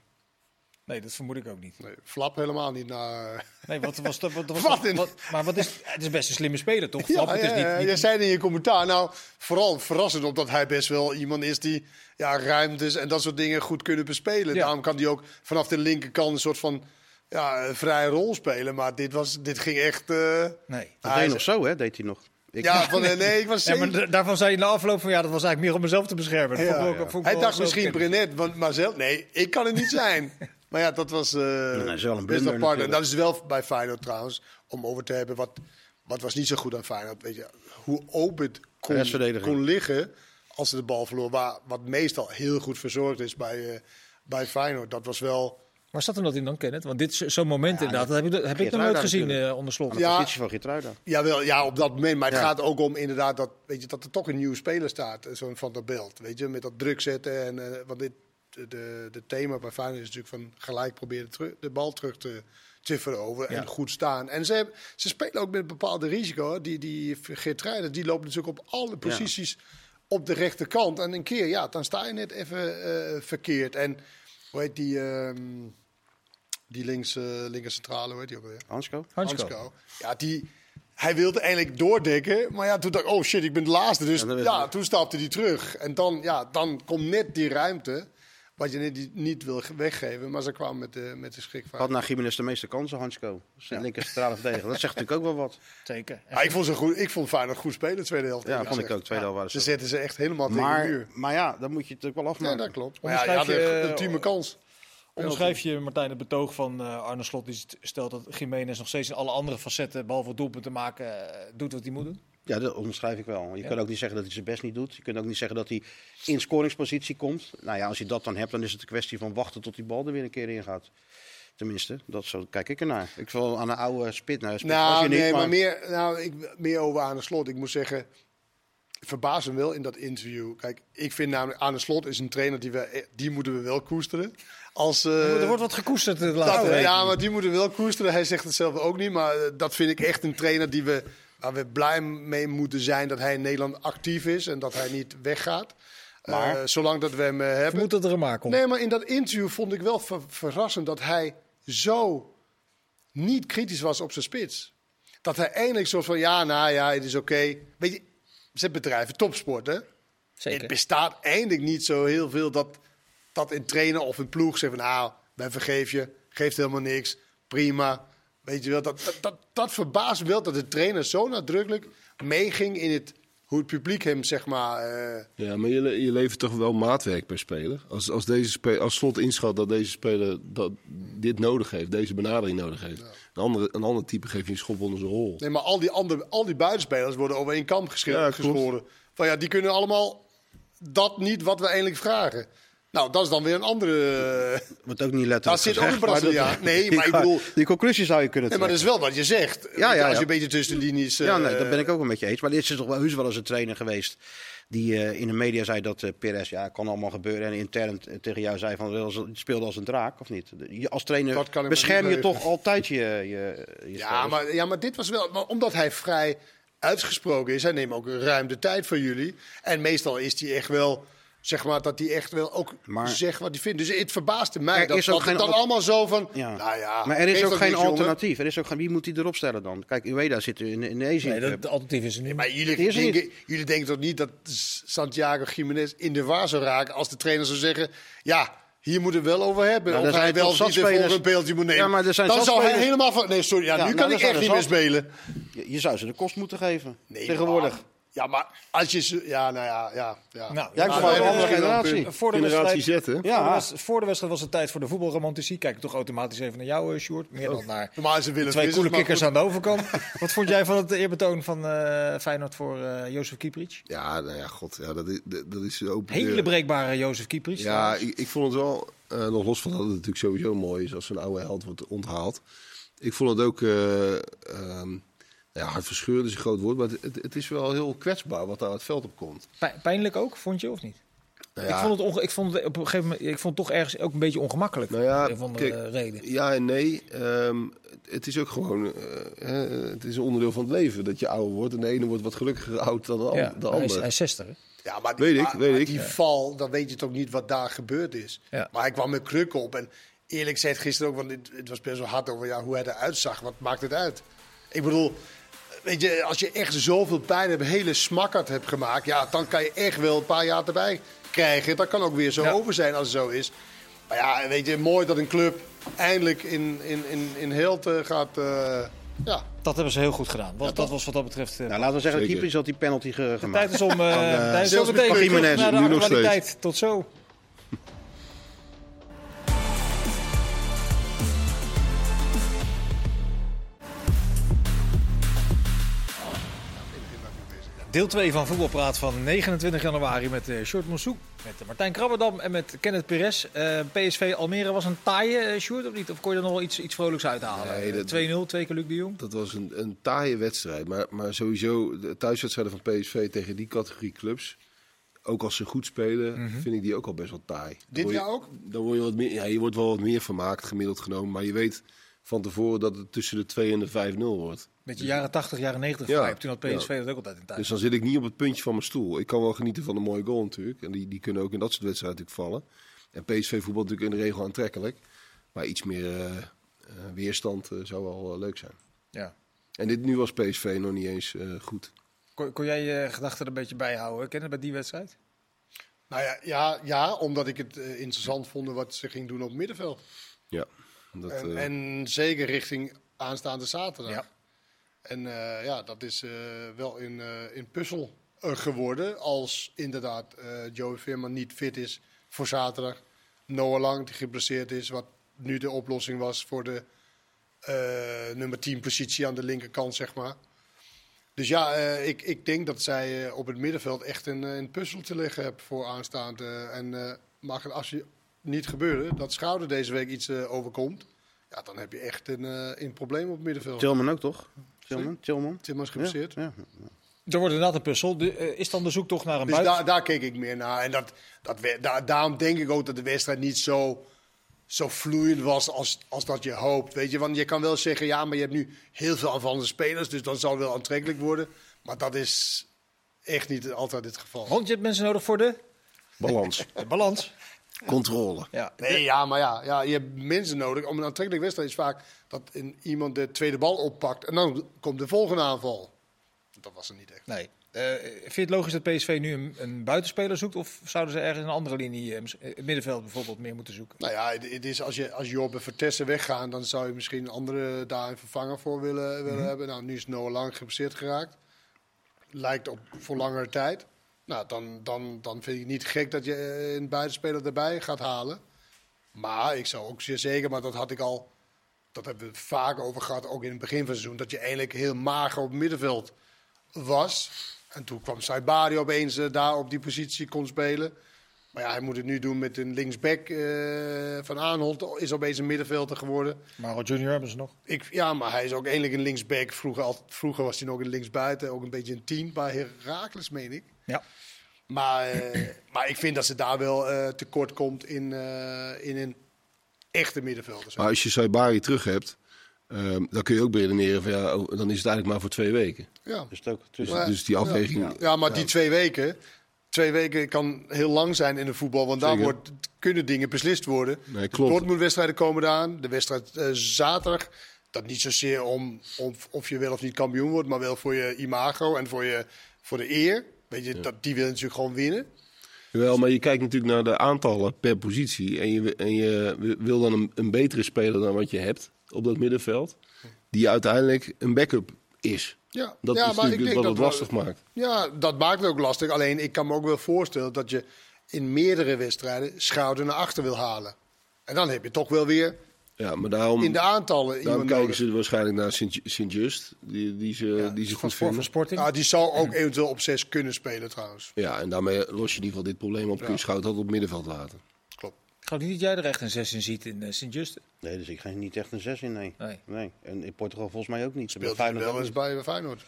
Nee, dat vermoed ik ook niet. Nee, Flap helemaal niet naar... Nee, wat was dat? Wat, wat, Wat in- wat- maar wat is, het is best een slimme speler, toch? Ja, Flap, het is ja, niet, ja, niet- jij zei in je commentaar, nou, vooral verrassend omdat hij best wel iemand is die ja, ruimtes en dat soort dingen goed kunnen bespelen. Ja. Daarom kan hij ook vanaf de linkerkant een soort van ja, vrije rol spelen. Maar dit, was, dit ging echt... eh, Nee. Dat hij deed nog zo hè, deed hij nog. Ik, ja, van, eh, nee, ik was Ja, maar daarvan zei je na afloop van ja, dat was eigenlijk meer om mezelf te beschermen. Ja, ja. Hij dacht misschien. Brenet, want, maar zelf... Nee, ik kan het niet zijn. maar ja, dat was... eh dat is wel een blunder. En natuurlijk. dat is wel bij Feyenoord trouwens, om over te hebben. Wat, wat was niet zo goed aan Feyenoord? Weet je, hoe open het kon, kon liggen als ze de bal verloor. Waar, wat meestal heel goed verzorgd is bij, eh, bij Feyenoord. Dat was wel... Waar zat hem dat in dan, Kenneth? Want dit is zo'n moment inderdaad, dat heb ik, dat heb ik nog Geertruida nooit gezien eh, onder slot. Ja. positie van Gitruida. Jawel, ja, op dat moment. Maar het Ja. gaat ook om inderdaad dat, weet je, dat er toch een nieuwe speler staat. Zo'n Van der Beeld. Weet je, met dat druk zetten. En, eh, want dit, de, de, de thema bij Feyenoord is natuurlijk van gelijk proberen terug, de bal terug te, te veroveren. Ja. En goed staan. En ze, hebben, ze spelen ook met een bepaalde risico. hè. Die, die Geertruiden, die loopt natuurlijk op alle posities op de rechterkant. En een keer, ja, dan sta je net even eh, verkeerd. En hoe heet die... ehm, die links, eh linker centrale, hoe heet die ook alweer? Hansko? Hansko. Hansko. Ja, die, hij wilde eigenlijk doordekken. Maar ja, toen dacht ik, oh shit, ik ben de laatste. Dus Ja, toen stapte hij terug. En dan, ja, dan komt net die ruimte. Wat je niet wil ge- weggeven. Maar ze kwamen met de, met de schrik van. Had na Gimenez de meeste kansen, Hansko. Zijn linker centrale verdediger. Dat zegt natuurlijk ook wel wat. Zeker. Ja, ik vond ze goed. Ik vond Feyenoord goed spelen, de tweede helft. Ja, vond ik ook. Tweede helft waren Ze ze. zetten ze echt helemaal tegen de Maar, muur. maar ja, dan moet je het natuurlijk wel Ja, afmaken. dat klopt. Maar ja, je je, een ultieme kans. Onderschrijf je, Martijn, het betoog van eh, Arne Slot, die stelt dat Jiménez nog steeds in alle andere facetten, behalve het doelpunt te maken, eh, doet wat hij moet doen? Ja, dat onderschrijf ik wel. Je Ja. kan ook niet zeggen dat hij zijn best niet doet. Je kunt ook niet zeggen dat hij in scoringspositie komt. Nou ja, als je dat dan hebt, dan is het een kwestie van wachten tot die bal er weer een keer in gaat. Tenminste, dat zo kijk ik ernaar. Ik wil aan een oude spit. Nou, spit Nou, je niet, nee, maar, meer, nou, ik, meer over aan de slot. Ik moet zeggen, verbaas hem wel in dat interview. Kijk, ik vind namelijk aan de slot is een trainer die we, die moeten we wel koesteren. Als, eh, er wordt wat gekoesterd de laatste ja, maar die moeten we wel koesteren. Hij zegt het zelf ook niet, maar eh, dat vind ik echt een trainer die we, waar we blij mee moeten zijn dat hij in Nederland actief is en dat hij niet weggaat. Maar- Eh, zolang dat we hem eh, Ik hebben. vermoed dat er een maar komt. Nee, maar in dat interview vond ik wel ver- verrassend dat hij zo niet kritisch was op zijn spits. Dat hij eindelijk soort van, ja, nou ja, het is oké. Weet je, ze bedrijven topsport, hè? Zeker. Het bestaat eindelijk niet zo heel veel dat, dat een trainer of een ploeg zegt van... nou, wij vergeef je, geeft helemaal niks, prima. Weet je wel, dat, dat, dat, dat verbaast me wel dat de trainer zo nadrukkelijk meeging in het, hoe het publiek hem, zeg maar... eh, Ja, maar je, je levert toch wel maatwerk per speler. Als, als, deze spe- als slot inschat dat deze speler dat dit nodig heeft, deze benadering nodig heeft. Een, andere, een ander type geef je een schop onder zijn rol. Nee, maar al die, andere, al die buitenspelers worden over één kam gesche- Ja, klopt. geschoren. Van ja, die kunnen allemaal dat niet wat we eigenlijk vragen. Nou, dat is dan weer een andere... Wordt ook niet letterlijk Daar zit ook een dat- Braziliaan. Nee, maar ik bedoel- Die conclusie zou je kunnen Nee, maar dat trekken. is wel wat je zegt. Ja, ja, Als je een beetje tussen de linies... Ja, nee, eh, dat ben ik ook wel met je eens. Maar dit is toch wel heus wel eens een trainer geweest die eh, in de media zei dat eh Perez, ja, kan allemaal gebeuren. En intern tegen jou zei van, speelde als een draak, of niet? Je- Als Dat trainer bescherm je toch altijd je, je, je Ja maar, ja, maar dit was wel... Maar omdat hij vrij uitgesproken is, hij neemt ook ruim de tijd voor jullie. En meestal is hij echt wel... Zeg maar dat hij echt wel ook Maar- zegt wat hij vindt. Dus het verbaasde mij dat, dat het dan allemaal zo van... Ja. Nou ja, maar er is ook geen jongen? alternatief. Er is ook geen, wie moet die erop stellen dan? Kijk, Ueda zit in, in de Asian Nee, dat, alternatief is er niet. Maar jullie Die is niet. denken, jullie denken toch niet dat Santiago Jiménez in de war zou raken als de trainer zou zeggen... Ja, hier moeten we het wel over hebben. Nou, of hij zijn wel niet volgende spelers- beeldje moet nemen. Ja, maar er zijn Dan zou hij helemaal van... Nee, sorry, ja, Ja, nu nou, kan ik echt niet er meer spelen. Je, je zou ze de kost moeten geven. Nee, tegenwoordig. Maar- ja, maar als je... ze- Ja, nou ja, ja. ja. Nou, Jij ja, komt maar uit een andere een generatie. voor de Generatie wedstrijd, Z, hè? Voor, de Ja, voor de wedstrijd was het tijd voor de voetbalromantici. Kijk toch automatisch even naar jou, eh, Sjoerd. Meer dan naar Normaal is het Willem twee Vissers, coole maar kikkers aan de overkant. Wat vond jij van het eerbetoon van eh Feyenoord voor eh Jozef Kieprits? Ja, nou ja, god. Ja, dat, is, dat is open Hele breekbare Jozef Kieprits. Ja, ik, ik vond het wel, eh, nog los van dat het natuurlijk sowieso mooi is als zo'n oude held wordt onthaald. Ik vond het ook, eh ehm ja, hartverscheurend is een groot woord, maar het, het, is wel heel kwetsbaar wat daar het veld op komt. Pij- Pijnlijk ook, vond je of niet? Nou Ik, ja, vond het onge- ik vond het op een gegeven moment, ik vond het toch ergens ook een beetje ongemakkelijk. Nou ja, van de kijk, reden. Ja en nee. Ehm, het is ook gewoon, eh, hè, het is een onderdeel van het leven dat je ouder wordt. En de ene wordt wat gelukkiger oud dan de, Ja, de hij, is, andere. hij is 60. hè? Ja, maar Weet ik, maar- weet maar ik. die val, dan weet je toch niet wat daar gebeurd is. Ja. Maar hij kwam met krukken op. En eerlijk gezegd gisteren ook, want het, het was best wel hard over ja, hoe hij eruit zag. Wat maakt het uit? Ik bedoel, weet je, als je echt zoveel pijn hebt, hele smakkerd hebt gemaakt... Ja, dan kan je echt wel een paar jaar erbij krijgen. Dat kan ook weer zo Ja. over zijn als het zo is. Maar ja, weet je, mooi dat een club eindelijk in, in, in, in Heelte gaat... eh, ja, Dat hebben ze heel goed gedaan. Was, Ja, dat was wat dat betreft. eh, Nou, laten we zeggen, Zeker. typisch had die penalty ge- tijd gemaakt. is om. eh tijd is zelfs om meteen Jiménez, naar de nu nog steeds. Tot zo. Deel 2 van Voetbalpraat van 29 januari met uh, Short Moussou, met eh, Martijn Krabberdam en met Kenneth Perez. Eh, PSV Almere was een taaie, eh, Sjoerd, of niet? Of kon je er nog wel iets, iets vrolijks uithalen? Nee, Eh, dat- 2-0, twee keer Luc de Jong. Dat was een, een taaie wedstrijd. Maar, maar sowieso, de thuiswedstrijden van PSV tegen die categorie clubs. Ook als ze goed spelen, vind ik die ook al best wel taai. Dan Dit jaar ook? Dan word je, wat meer, ja, je wordt wel wat meer vermaakt, gemiddeld genomen. Maar je weet van tevoren dat het tussen de 2 en de 5-0 wordt. Beetje jaren 80, jaren 90 Ja. Toen had PSV ja. dat ook altijd in thuis. Dus dan zit ik niet op het puntje van mijn stoel. Ik kan wel genieten van een mooie goal natuurlijk. En die, die kunnen ook in dat soort wedstrijden natuurlijk vallen. En PSV voetbal natuurlijk in de regel aantrekkelijk. Maar iets meer eh, eh, weerstand eh, zou wel leuk zijn. Ja. En dit, nu was PSV nog niet eens eh, goed. Kon, kon jij je gedachten er een beetje bijhouden, Kenneth, bij die wedstrijd? nou ja, ja, ja omdat ik het interessant vond wat ze ging doen op het middenveld. Ja. Dat, En, eh, en zeker richting aanstaande zaterdag. Ja. En eh, ja, dat is eh, wel in, in puzzel geworden. Als inderdaad Joey Veerman niet fit is voor zaterdag. Noah Lang, die geblesseerd is. Wat nu de oplossing was voor de nummer 10 positie aan de linkerkant, zeg maar. Dus ja, ik, ik denk dat zij op het middenveld echt een, een puzzel te liggen hebben voor aanstaande. En mag het als je niet gebeuren, dat Schouder deze week iets eh, overkomt. Ja, dan heb je echt een, eh, een probleem op het middenveld. Tilman ook toch? Tilman? Tilman? Timmer is Ja, geblesseerd. ja. Er wordt inderdaad een puzzel. De, eh, is dan de zoektocht naar een Dus buiten? daar, daar keek ik meer naar. En dat, dat, daar, daarom denk ik ook dat de wedstrijd niet zo, zo vloeiend was als, als dat je hoopt. Weet je? Want je kan wel zeggen, ja, maar je hebt nu heel veel aanvallende spelers. Dus dan zal het wel aantrekkelijk worden. Maar dat is echt niet altijd het geval. Want je hebt mensen nodig voor de, balans, de balans. Controle. Ja. Nee, ja, maar ja, ja, je hebt mensen nodig. Om een aantrekkelijke wedstrijd is vaak dat een, iemand de tweede bal oppakt. En dan komt de volgende aanval. Dat was er niet echt. Nee. Eh, vind je het logisch dat PSV nu een, een buitenspeler zoekt? Of zouden ze ergens een andere linie, eh, mis- eh, het middenveld bijvoorbeeld, meer moeten zoeken? Nou ja, het, het is als je als Job en Vertessen weggaan, dan zou je misschien een andere daar een vervanger voor willen, willen hebben. Nou, nu is Noah Lang geblesseerd geraakt. Lijkt op voor langere tijd. Nou, dan, dan, dan vind ik niet gek dat je eh, een buitenspeler erbij gaat halen. Maar ik zou ook zeer zeker, maar dat had ik al, dat hebben we vaak over gehad, ook in het begin van het seizoen, dat je eigenlijk heel mager op het middenveld was. En toen kwam Saibari opeens eh, daar op die positie kon spelen. Maar ja, hij moet het nu doen met een linksback eh, van Aanholt. Is opeens een middenvelder geworden. Maro Junior hebben ze nog. Ik, ja, maar hij is ook eindelijk een linksback. Vroeger, al, vroeger was hij nog een linksbuiten. Ook een beetje een tien bij Herakles, meen ik. Ja. Maar, eh, maar ik vind dat ze daar wel eh, tekort komt in, eh, in een echte middenvelder. Maar als je Saibari terug hebt, ehm, dan kun je ook beredeneren van ja, oh, dan is het eigenlijk maar voor twee weken. Ja. Dus het ook, Dus, Maar- dus die afweging. Ja, maar die twee weken. Twee weken kan heel lang zijn in de voetbal. Want daar wordt, kunnen dingen beslist worden. Nee, De. Dortmund-wedstrijden komen eraan. De wedstrijd eh, zaterdag. Dat niet zozeer om, om of je wel of niet kampioen wordt. Maar wel voor je imago en voor, je, voor de eer. Weet je, dat, die wil je natuurlijk gewoon winnen. Wel, maar je kijkt natuurlijk naar de aantallen per positie. En je, en je wil dan een, een betere speler dan wat je hebt op dat middenveld. Die uiteindelijk een backup is. Ja, Dat ja, is maar ik natuurlijk denk wat dat het we- lastig maakt. Ja, dat maakt het ook lastig. Alleen ik kan me ook wel voorstellen dat je in meerdere wedstrijden schouder naar achter wil halen. En dan heb je toch wel weer Ja, maar daarom, in de aantallen daarom iemand kijken nodig. ze waarschijnlijk naar Sint- Sint-Just. Die, die ze, die ze Van, goed voor, van vinden. Sporting. Ja, die zou ook eventueel op zes kunnen spelen trouwens. Ja, en daarmee los je in ieder geval dit probleem op. Kun je Ja. Altijd op het middenveld laten. Ik geloof niet dat jij er echt een 6 in ziet in eh, Sint-Juste. Nee, dus ik ga niet echt een 6 in, nee. Nee. nee. En in Portugal volgens mij ook niet. Bij Speelt hij Feyenoord wel eens bij Feyenoord.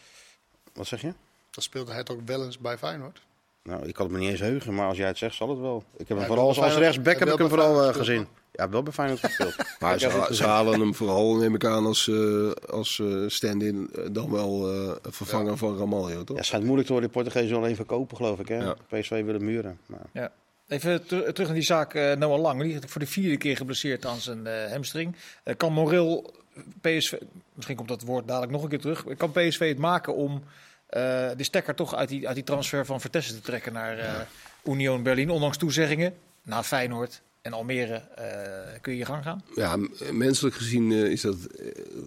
Wat zeg je? Dan speelde hij toch wel eens bij Feyenoord. Nou, ik kan het me niet eens heugen, maar als jij het zegt, zal het wel. Ik heb hem vooral als, rechtsback heb ik hem vooral eh, wel bij gezien. Ja, wel bij Feyenoord gespeeld. Maar ze, halen hem vooral, neem ik aan, als, eh, als eh, stand-in. dan wel eh, vervanger van Ramaljo, toch? Ja, het schijnt moeilijk te worden. De Portugezen alleen verkopen, geloof ik. Hè? Ja. PSV willen muren. Maar... Ja. Even ter- terug naar die zaak eh, Noah Lang. Die is voor de vierde keer geblesseerd aan zijn eh, hamstring. Eh, kan Moreel PSV, misschien komt dat woord dadelijk nog een keer terug. Kan PSV het maken om de stekker toch uit die, uit die transfer van Vertessen te trekken naar Union Berlin? Ondanks toezeggingen naar Feyenoord en Almere kun je je gang gaan. Ja, menselijk gezien is, dat,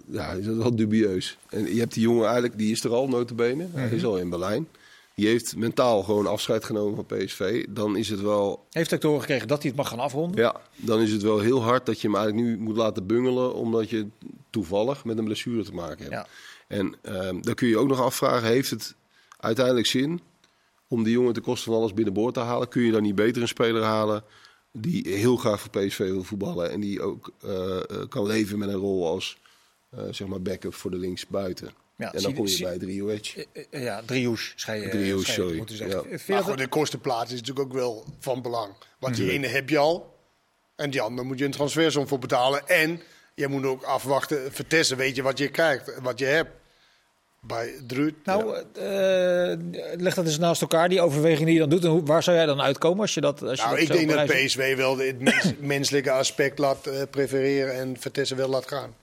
ja, is dat wel dubieus. En je hebt die jongen eigenlijk, die is er al, notabene. Hij is al in Berlijn. Die heeft mentaal gewoon afscheid genomen van PSV. Dan is het wel, Heeft ook te horen gekregen dat hij het mag gaan afronden. ja, dan is het wel heel hard dat je hem eigenlijk nu moet laten bungelen. Omdat je toevallig met een blessure te maken hebt. Ja. En ehm, dan kun je ook nog afvragen, heeft het uiteindelijk zin om die jongen ten koste van alles binnenboord te halen? Kun je dan niet beter een speler halen die heel graag voor PSV wil voetballen en die ook eh, eh, kan leven met een rol als eh, zeg maar backup voor de linksbuiten? Ja, en dan kom je bij Drioech. Eh, eh, Ja, Drioes, Drioes, je sorry. moeten zeggen. Ja. Maar dat- goed, de kostenplaats is natuurlijk ook wel van belang. Want die ene heb je al. En die andere moet je een transfersom voor betalen. En je moet ook afwachten, vertessen, weet je wat je krijgt, wat je hebt. Bij Druut. Nou, eh, leg dat eens naast elkaar, die overweging die je dan doet. En hoe, waar zou jij dan uitkomen als je dat als je Nou, dat ik zo denk dat? PSV wel het mens- menselijke aspect laat prefereren en Vertessen wel laat gaan.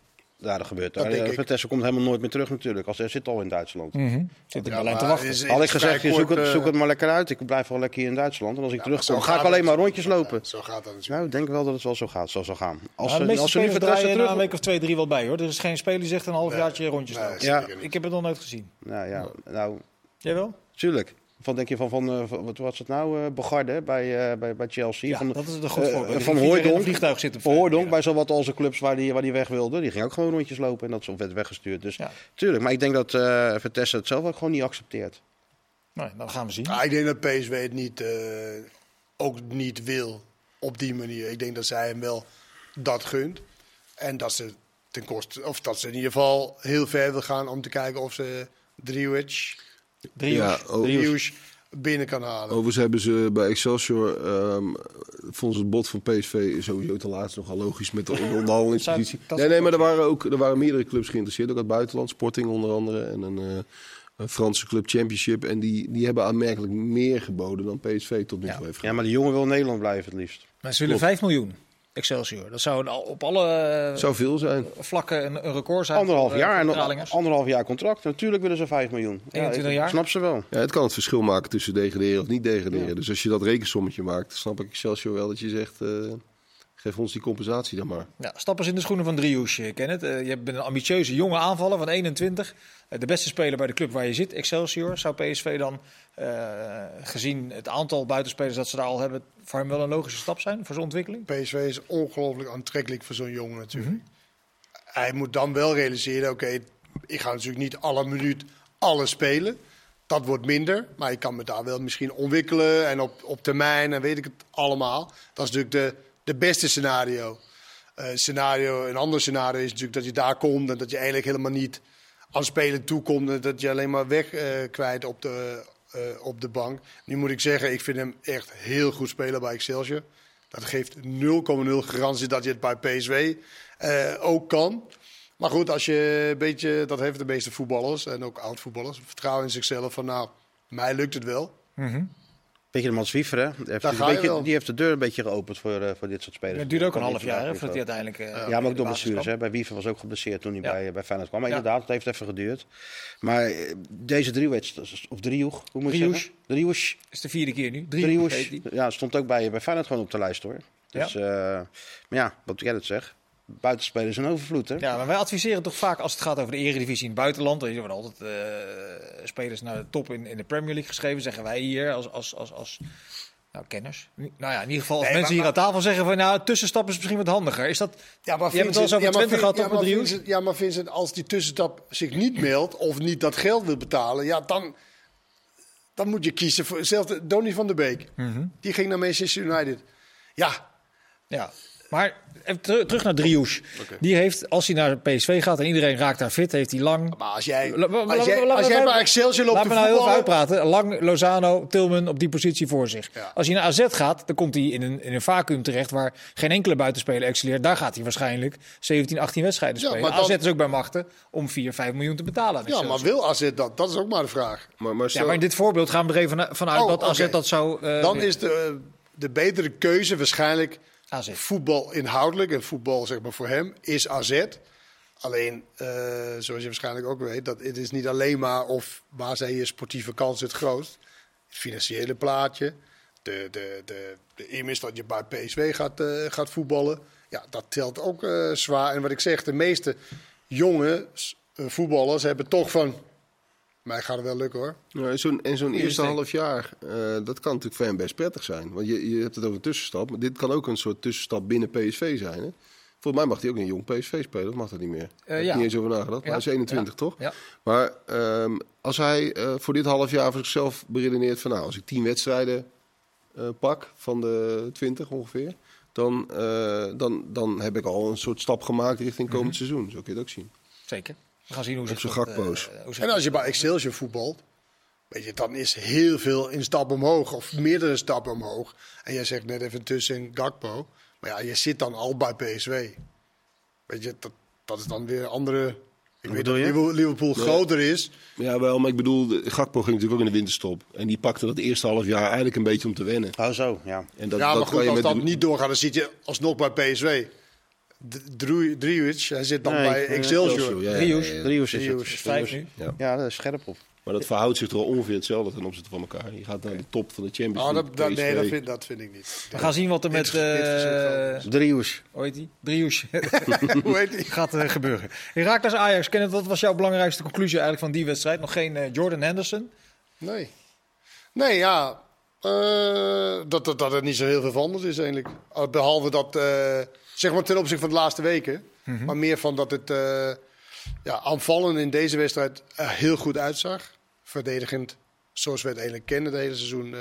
Ja, dat gebeurt. Dat. Vertessen komt helemaal nooit meer terug natuurlijk. Als hij zit al in Duitsland. Mhm. Zit ik Ja, alleen te wachten. is- Had ik gezegd, je zoek, het, eh, zoek het maar lekker uit. Ik blijf wel lekker hier in Duitsland. En als ik terugkom, ga ik alleen het. maar rondjes lopen. Zo gaat dat natuurlijk. Nou, ik denk wel dat het wel zo gaat. Zo zal gaan. Als, als ze nu na terug... een week of twee, drie wel bij hoor. Er is geen speler die zegt een half Nee. jaartje rondjes Nee, lopen. Ja. Ik heb het nog nooit gezien. Nou ja, nou, Jij wel? tuurlijk. Van denk je van, van, eh, van- wat was het nou, eh Bogarde bij, eh, bij, bij Chelsea? Ja, van, dat is een goed voorbeeld. Die Van vliegtuig zitten. Van Hooijdonk bij zowat al zijn clubs waar die, waar die weg wilde. Die ging ook gewoon rondjes lopen en dat zo werd weggestuurd. Dus Ja. tuurlijk, maar ik denk dat eh Vertessen het zelf ook gewoon niet accepteert. Nee, dan gaan we zien. Ah, ik denk dat PSV het niet, eh, ook niet wil op die manier. Ik denk dat zij hem wel dat gunt. En dat ze ten koste, of dat ze in ieder geval heel ver wil gaan om te kijken of ze Driewic, Drie Ja, Driewic binnen kan halen. Overigens hebben ze bij Excelsior, ehm vonden ze het bod van PSV sowieso ten laatste nogal logisch met de onderhandelingspositie. Nee, nee, maar er waren ook er waren meerdere clubs geïnteresseerd, ook uit het buitenland. Sporting onder andere en een, eh, een Franse club Championship. En die, die hebben aanmerkelijk meer geboden dan PSV tot nu toe Ja. heeft Ja, gedaan. maar die jongen wil in Nederland blijven het liefst. Maar ze willen 5 miljoen. Excelsior. Dat zou op alle eh, Zou veel zijn. vlakken een, een record zijn. Anderhalf eh, jaar, en anderhalf jaar contract. Natuurlijk willen ze 5 miljoen. 21 ik jaar. Snap ze wel. Ja, het kan het verschil maken tussen degraderen of niet degraderen. Dus als je dat rekensommetje maakt, snap ik Excelsior wel dat je zegt... eh, geef ons die compensatie dan maar. Ja, stap eens in de schoenen van Driehoes, je kent het. Eh, je bent een ambitieuze jonge aanvaller van 21. Eh, de beste speler bij de club waar je zit, Excelsior. Zou PSV dan, eh, gezien het aantal buitenspelers dat ze daar al hebben, voor hem wel een logische stap zijn voor zijn ontwikkeling? PSV is ongelooflijk aantrekkelijk voor zo'n jongen natuurlijk. Hij moet dan wel realiseren, oké, ik ga natuurlijk niet alle minuut alles spelen. Dat wordt minder, maar ik kan me daar wel misschien ontwikkelen en op, op termijn en weet ik het allemaal. Dat is natuurlijk de, de beste scenario. Eh, scenario. Een ander scenario is natuurlijk dat je daar komt en dat je eigenlijk helemaal niet aan spelen toekomt. En dat je alleen maar weg eh, kwijt op de, eh, op de bank. Nu moet ik zeggen, ik vind hem echt heel goed spelen bij Excelsior. Dat geeft 0,0 garantie dat je het bij PSV ook kan. Maar goed, als je een beetje, dat heeft de meeste voetballers en ook oud-voetballers, vertrouwen in zichzelf van nou, mij lukt het wel. Beetje de Mats Wiever, hè? Die die heeft de deur een beetje geopend voor, eh, voor dit soort spelers. Het duurt ook een half jaar hè, voordat hij uiteindelijk. eh, Ja, maar ook door blessures. Hè. Bij Wiever was ook geblesseerd toen hij Ja. bij, bij Feyenoord kwam. Maar Ja. inderdaad, het heeft even geduurd. Maar eh, deze driehoek, of driehoek, hoe moet je zeggen? Driehoes. is de vierde keer nu. Die. Ja, stond ook bij, bij Feyenoord gewoon op de lijst hoor. Dus, eh, maar ja, wat jij het zegt. Buitenspelers een overvloed hè. Ja, maar wij adviseren toch vaak als het gaat over de eredivisie in het buitenland. Er worden altijd eh, spelers naar de top in, in de Premier League geschreven, zeggen wij hier als, als, als, als nou, kenners. Nou ja, in ieder geval als Nee, mensen maar- hier aan tafel zeggen van nou, tussenstap is misschien wat handiger. Is dat... Ja, maar Je hebt het wel eens over Twente gehad, ja, Driehoes? Vincent, ja, maar Vincent, als die tussenstap zich niet meldt of niet dat geld wil betalen, ja, dan, dan moet je kiezen voor hetzelfde. Donny van der Beek, Mhm. die ging naar Manchester United. Ja, Ja, maar terug naar Driehoes. Die heeft, als hij naar PSV gaat en iedereen raakt daar fit, heeft hij lang... maar als jij, La- la- als jij, als jij la- bij Excelsior loopt Laat me nou heel even voetballen, uitpraten. Lang Lozano, Tilman op die positie voor zich. Ja. Als hij naar AZ gaat, dan komt hij in een, in een vacuüm terecht waar geen enkele buitenspeler excelleert. Daar gaat hij waarschijnlijk 17, 18 wedstrijden Ja, spelen. maar dan- AZ is ook bij machten om 4, 5 miljoen te betalen. Ja, maar wil AZ dat? Dat is ook maar de vraag. Maar, maar Ja, maar in dit voorbeeld gaan we er even vanuit Oh, dat AZ dat zou... eh, Dan is de, de betere keuze waarschijnlijk AZ. voetbal inhoudelijk en voetbal zeg maar voor hem is AZ. Alleen, eh, zoals je waarschijnlijk ook weet, dat het is niet alleen maar of waar zijn je sportieve kansen het grootst. Het financiële plaatje, de, de, de, de dat je bij PSV gaat, eh, gaat voetballen. Ja, dat telt ook eh, zwaar. En wat ik zeg, de meeste jonge voetballers hebben toch van... Mij gaat het wel lukken hoor. Ja, en zo'n, en zo'n eerste half jaar, eh, dat kan natuurlijk voor hem best prettig zijn. Want je, je hebt het over een tussenstap, maar dit kan ook een soort tussenstap binnen PSV zijn. Hè? Volgens mij mag hij ook een jong PSV spelen, of mag dat niet meer? Ik heb ja. niet eens over nagedacht, maar Ja. hij is 21 Ja. toch? Ja. Maar ehm, als hij eh, voor dit half jaar voor zichzelf beredeneert van nou, als ik 10 wedstrijden eh, pak van de 20 ongeveer, dan, eh, dan, dan heb ik al een soort stap gemaakt richting Mhm. komend seizoen. Zo kun je het ook zien. Zeker. We gaan zien hoe Op zich zijn dat, gakpo's. eh, En als je bij Excelsior voetbalt, weet je, dan is heel veel in stap omhoog. Of meerdere stappen omhoog. En jij zegt net even tussen Gakpo. Maar ja, je zit dan al bij PSV. Weet je, dat, dat is dan weer een andere... Ik weet dat bedoel je? Liverpool, groter is. Ja, wel, maar ik bedoel, de- Gakpo ging natuurlijk ook in de winterstop. En die pakte dat eerste half jaar eigenlijk een beetje om te wennen. Oh zo, ja. En dat, ja, dat maar goed, je als met dat de- niet doorgaat, dan zit je alsnog bij PSV. D- Dru- Driehoes, hij zit dan Nee, bij eh, Excelsior. Ja. Driehoes is het. vijf nu. Ja, dat is scherp op. Maar dat verhoudt zich toch wel ongeveer hetzelfde ten opzichte van elkaar. Je gaat naar de top van de Champions Oh, League. dat, dat, nee, dat vind, dat vind ik niet. We gaan zien wat er met... Eh. Driehoes. hoe heet die? Driehoes. Hoe heet die? gaat eh, gebeuren. Herakles Ajax, Kenneth, wat was jouw belangrijkste conclusie eigenlijk van die wedstrijd? Nog geen Jordan Henderson? Nee. Nee, ja. Eh, dat, dat, dat het niet zo heel veel veranderd is eigenlijk. Uh, Behalve dat, eh, zeg maar ten opzichte van de laatste weken. Maar meer van dat het eh, ja, aanvallen in deze wedstrijd er heel goed uitzag. Verdedigend, zoals we het eigenlijk kennen, het hele seizoen eh,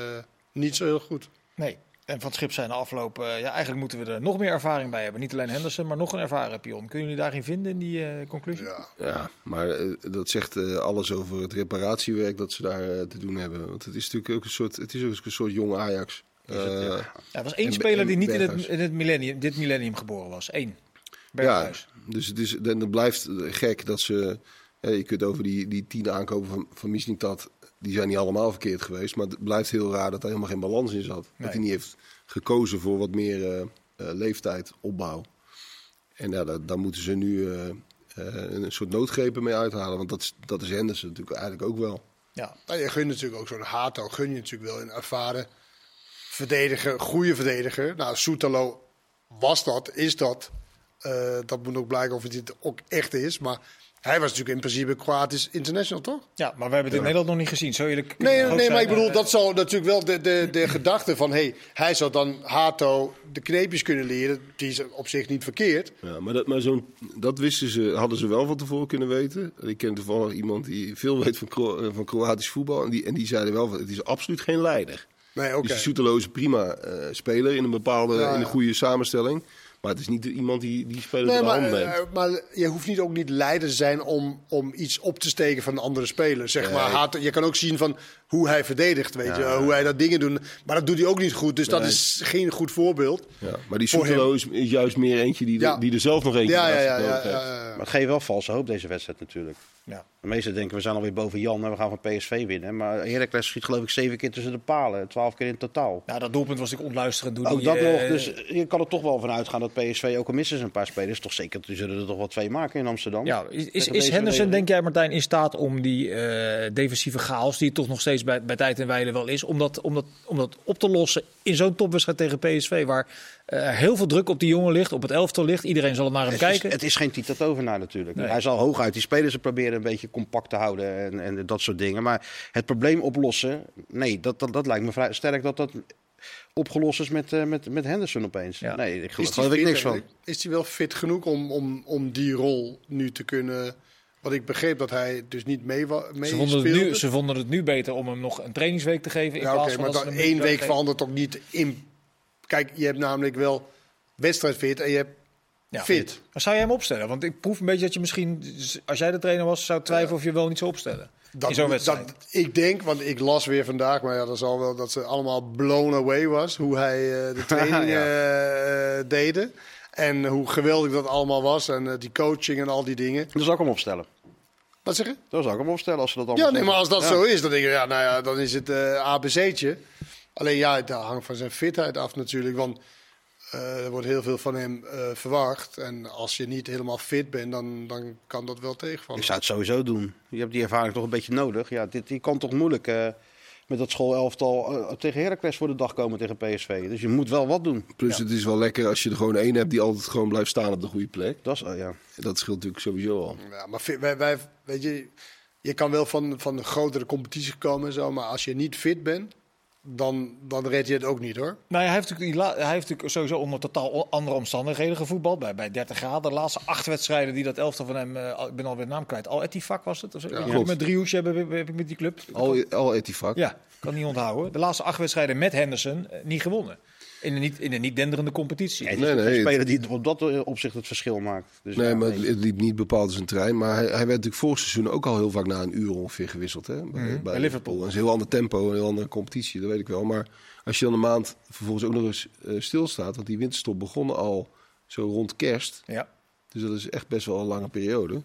niet zo heel goed. Nee. En van het schip zijn de afgelopen... eh, ja, eigenlijk moeten we er nog meer ervaring bij hebben. Niet alleen Henderson, maar nog een ervaren pion. Kunnen jullie daarin vinden in die eh, conclusie? Ja. Ja, maar eh, dat zegt eh, alles over het reparatiewerk dat ze daar te doen hebben. Want het is natuurlijk ook een soort, het is ook een soort jong Ajax. Eh, Ja, er was één En- speler die niet in het, in het millennium, dit millennium geboren was. Eén. ja, Berghuis. dus het, is, dan blijft gek dat ze... je kunt over die, die tien aankopen van, van Mislintat, die zijn niet allemaal verkeerd geweest. Maar het blijft heel raar dat er helemaal geen balans in zat. Nee. Dat hij niet heeft gekozen voor wat meer... eh, leeftijd, opbouw. En ja, daar, daar moeten ze nu eh, een soort noodgrepen mee uithalen. Want dat is, dat is Henderson natuurlijk eigenlijk ook wel. Ja. Nou, je gunt natuurlijk ook zo'n Hato, gun je natuurlijk wel een ervaren verdediger, goede verdediger. Nou, Soetalo was dat, is dat. Dat moet ook blijken of het dit ook echt is. Maar hij was natuurlijk in principe Kroatisch international, toch? ja, maar we hebben het in Nederland nog niet gezien. Zo eerlijk Nee, nee maar ik bedoel, dat zou natuurlijk wel de, de, de gedachte van... Hey, hij zou dan Hato de kneepjes kunnen leren. Die is op zich niet verkeerd. Ja, maar dat, maar zo'n, dat wisten ze, hadden ze wel van tevoren kunnen weten. Ik ken toevallig iemand die veel weet van, Kro- eh, van Kroatisch voetbal. En die, en die zeiden wel, van, het is absoluut geen leider. Nee, oké. Dus is een prima eh, speler in een bepaalde, Ja, in een ja. goede samenstelling. Maar het is niet iemand die, die speler Nee, de maar, hand neemt. eh, maar je hoeft niet ook niet leider te zijn om, om iets op te steken van een andere speler. Zeg maar, je kan ook zien van hoe hij verdedigt, weet je, hoe hij dat dingen doet. Maar dat doet hij ook niet goed, dus dat is geen goed voorbeeld. Ja, maar die Voor Soetelo is, is juist meer eentje die, de- Ja. die er zelf nog eentje Ja, ja, ja. ja, ja, ja. Maar het geeft wel valse hoop deze wedstrijd natuurlijk. Ja. De meesten denken we zijn alweer boven Jan en we gaan van PSV winnen. Maar Heracles schiet geloof ik zeven keer tussen de palen. Twaalf keer in totaal. Nou, dat doelpunt was ik Ook die, dat eh, nog. Dus je kan er toch wel van uitgaan dat PSV, ook al missen ze een paar spelers, toch zeker, die zullen er toch wel twee maken in Amsterdam. Ja, is, is, Henderson, denk jij Martijn, in staat om die eh, defensieve chaos, die toch nog steeds bij, bij tijd en wijle wel is, om dat, om dat, om dat op te lossen in zo'n topwedstrijd tegen PSV, waar eh, heel veel druk op die jongen ligt, op het elftal ligt. Iedereen zal er naar hem Het is, kijken. het is geen Tito Tovenaar natuurlijk. Nee. Hij zal hooguit die spelers er proberen een beetje compact te houden en, en dat soort dingen. Maar het probleem oplossen, nee, dat, dat, dat lijkt me vrij sterk dat dat opgelost is met, eh, met, met Henderson opeens. Ja. Nee, ik Is geloof, die geloof ik niks van. Is hij wel fit genoeg om, om, om die rol nu te kunnen... Want ik begreep dat hij dus niet mee, mee Ze vonden, het speelde. nu, ze vonden het nu beter om hem nog een trainingsweek te geven. In Ja, plaats oké, van maar dat dan één week verandert toch niet in... Kijk, je hebt namelijk wel wedstrijdfit en je hebt Ja. fit. Maar zou jij hem opstellen? Want ik proef een beetje dat je misschien, als jij de trainer was, zou twijfelen of je wel niet zou opstellen. in zo'n wedstrijd. dat, ik denk, want ik las weer vandaag, maar ja, dat zal wel dat ze allemaal blown away was hoe hij eh, de training eh, eh, deden. En hoe geweldig dat allemaal was. En die coaching en al die dingen. Dan zou ik hem opstellen. Wat zeg je? Dan zou ik hem opstellen als ze dat allemaal Ja, nee, maar als dat zo is, dan denk ik, ja, nou ja, dan is het eh ABC'tje. Alleen ja, het hangt van zijn fitheid af natuurlijk. Want eh, er wordt heel veel van hem eh, verwacht. En als je niet helemaal fit bent, dan, dan kan dat wel tegenvallen. Ik zou het sowieso doen. Je hebt die ervaring toch een beetje nodig. Ja, dit, die kan toch moeilijk met dat schoolelftal eh, tegen Heracles voor de dag komen tegen PSV. Dus je moet wel wat doen. Plus het is wel lekker als je er gewoon één hebt die altijd gewoon blijft staan op de goede plek. Dat is, eh, ja. Dat scheelt natuurlijk sowieso al. Ja, maar fit- wij, wij, weet je, je kan wel van, van een grotere competitie komen en zo. Maar als je niet fit bent, dan, dan red je het ook niet hoor. Nou, ja, hij, heeft natuurlijk, hij heeft natuurlijk sowieso onder totaal andere omstandigheden gevoetbald. Bij, bij 30 graden. De laatste acht wedstrijden die dat elftal van hem, al- ik ben alweer de naam kwijt. Al Etifak was het? Of zo? Die klopt. met driehoesje hebben heb, heb ik met die club. Al, al Etifak. Ja, kan niet onthouden. De laatste acht wedstrijden met Henderson eh, niet gewonnen. In een niet, in een niet denderende competitie. Nee, Nee, nee, nee, Een speler die op dat eh, opzicht het verschil maakt. Dus Nee, ja, maar nee. het liep niet bepaald zijn trein. Maar hij, hij werd natuurlijk vorig seizoen ook al heel vaak na een uur ongeveer gewisseld. Hè, bij, bij Liverpool. Dat is een heel ander tempo, een heel andere competitie, dat weet ik wel. Maar als je dan een maand vervolgens ook nog eens eh, stilstaat... want die winterstop begon al zo rond kerst. Ja. Dus dat is echt best wel een lange periode.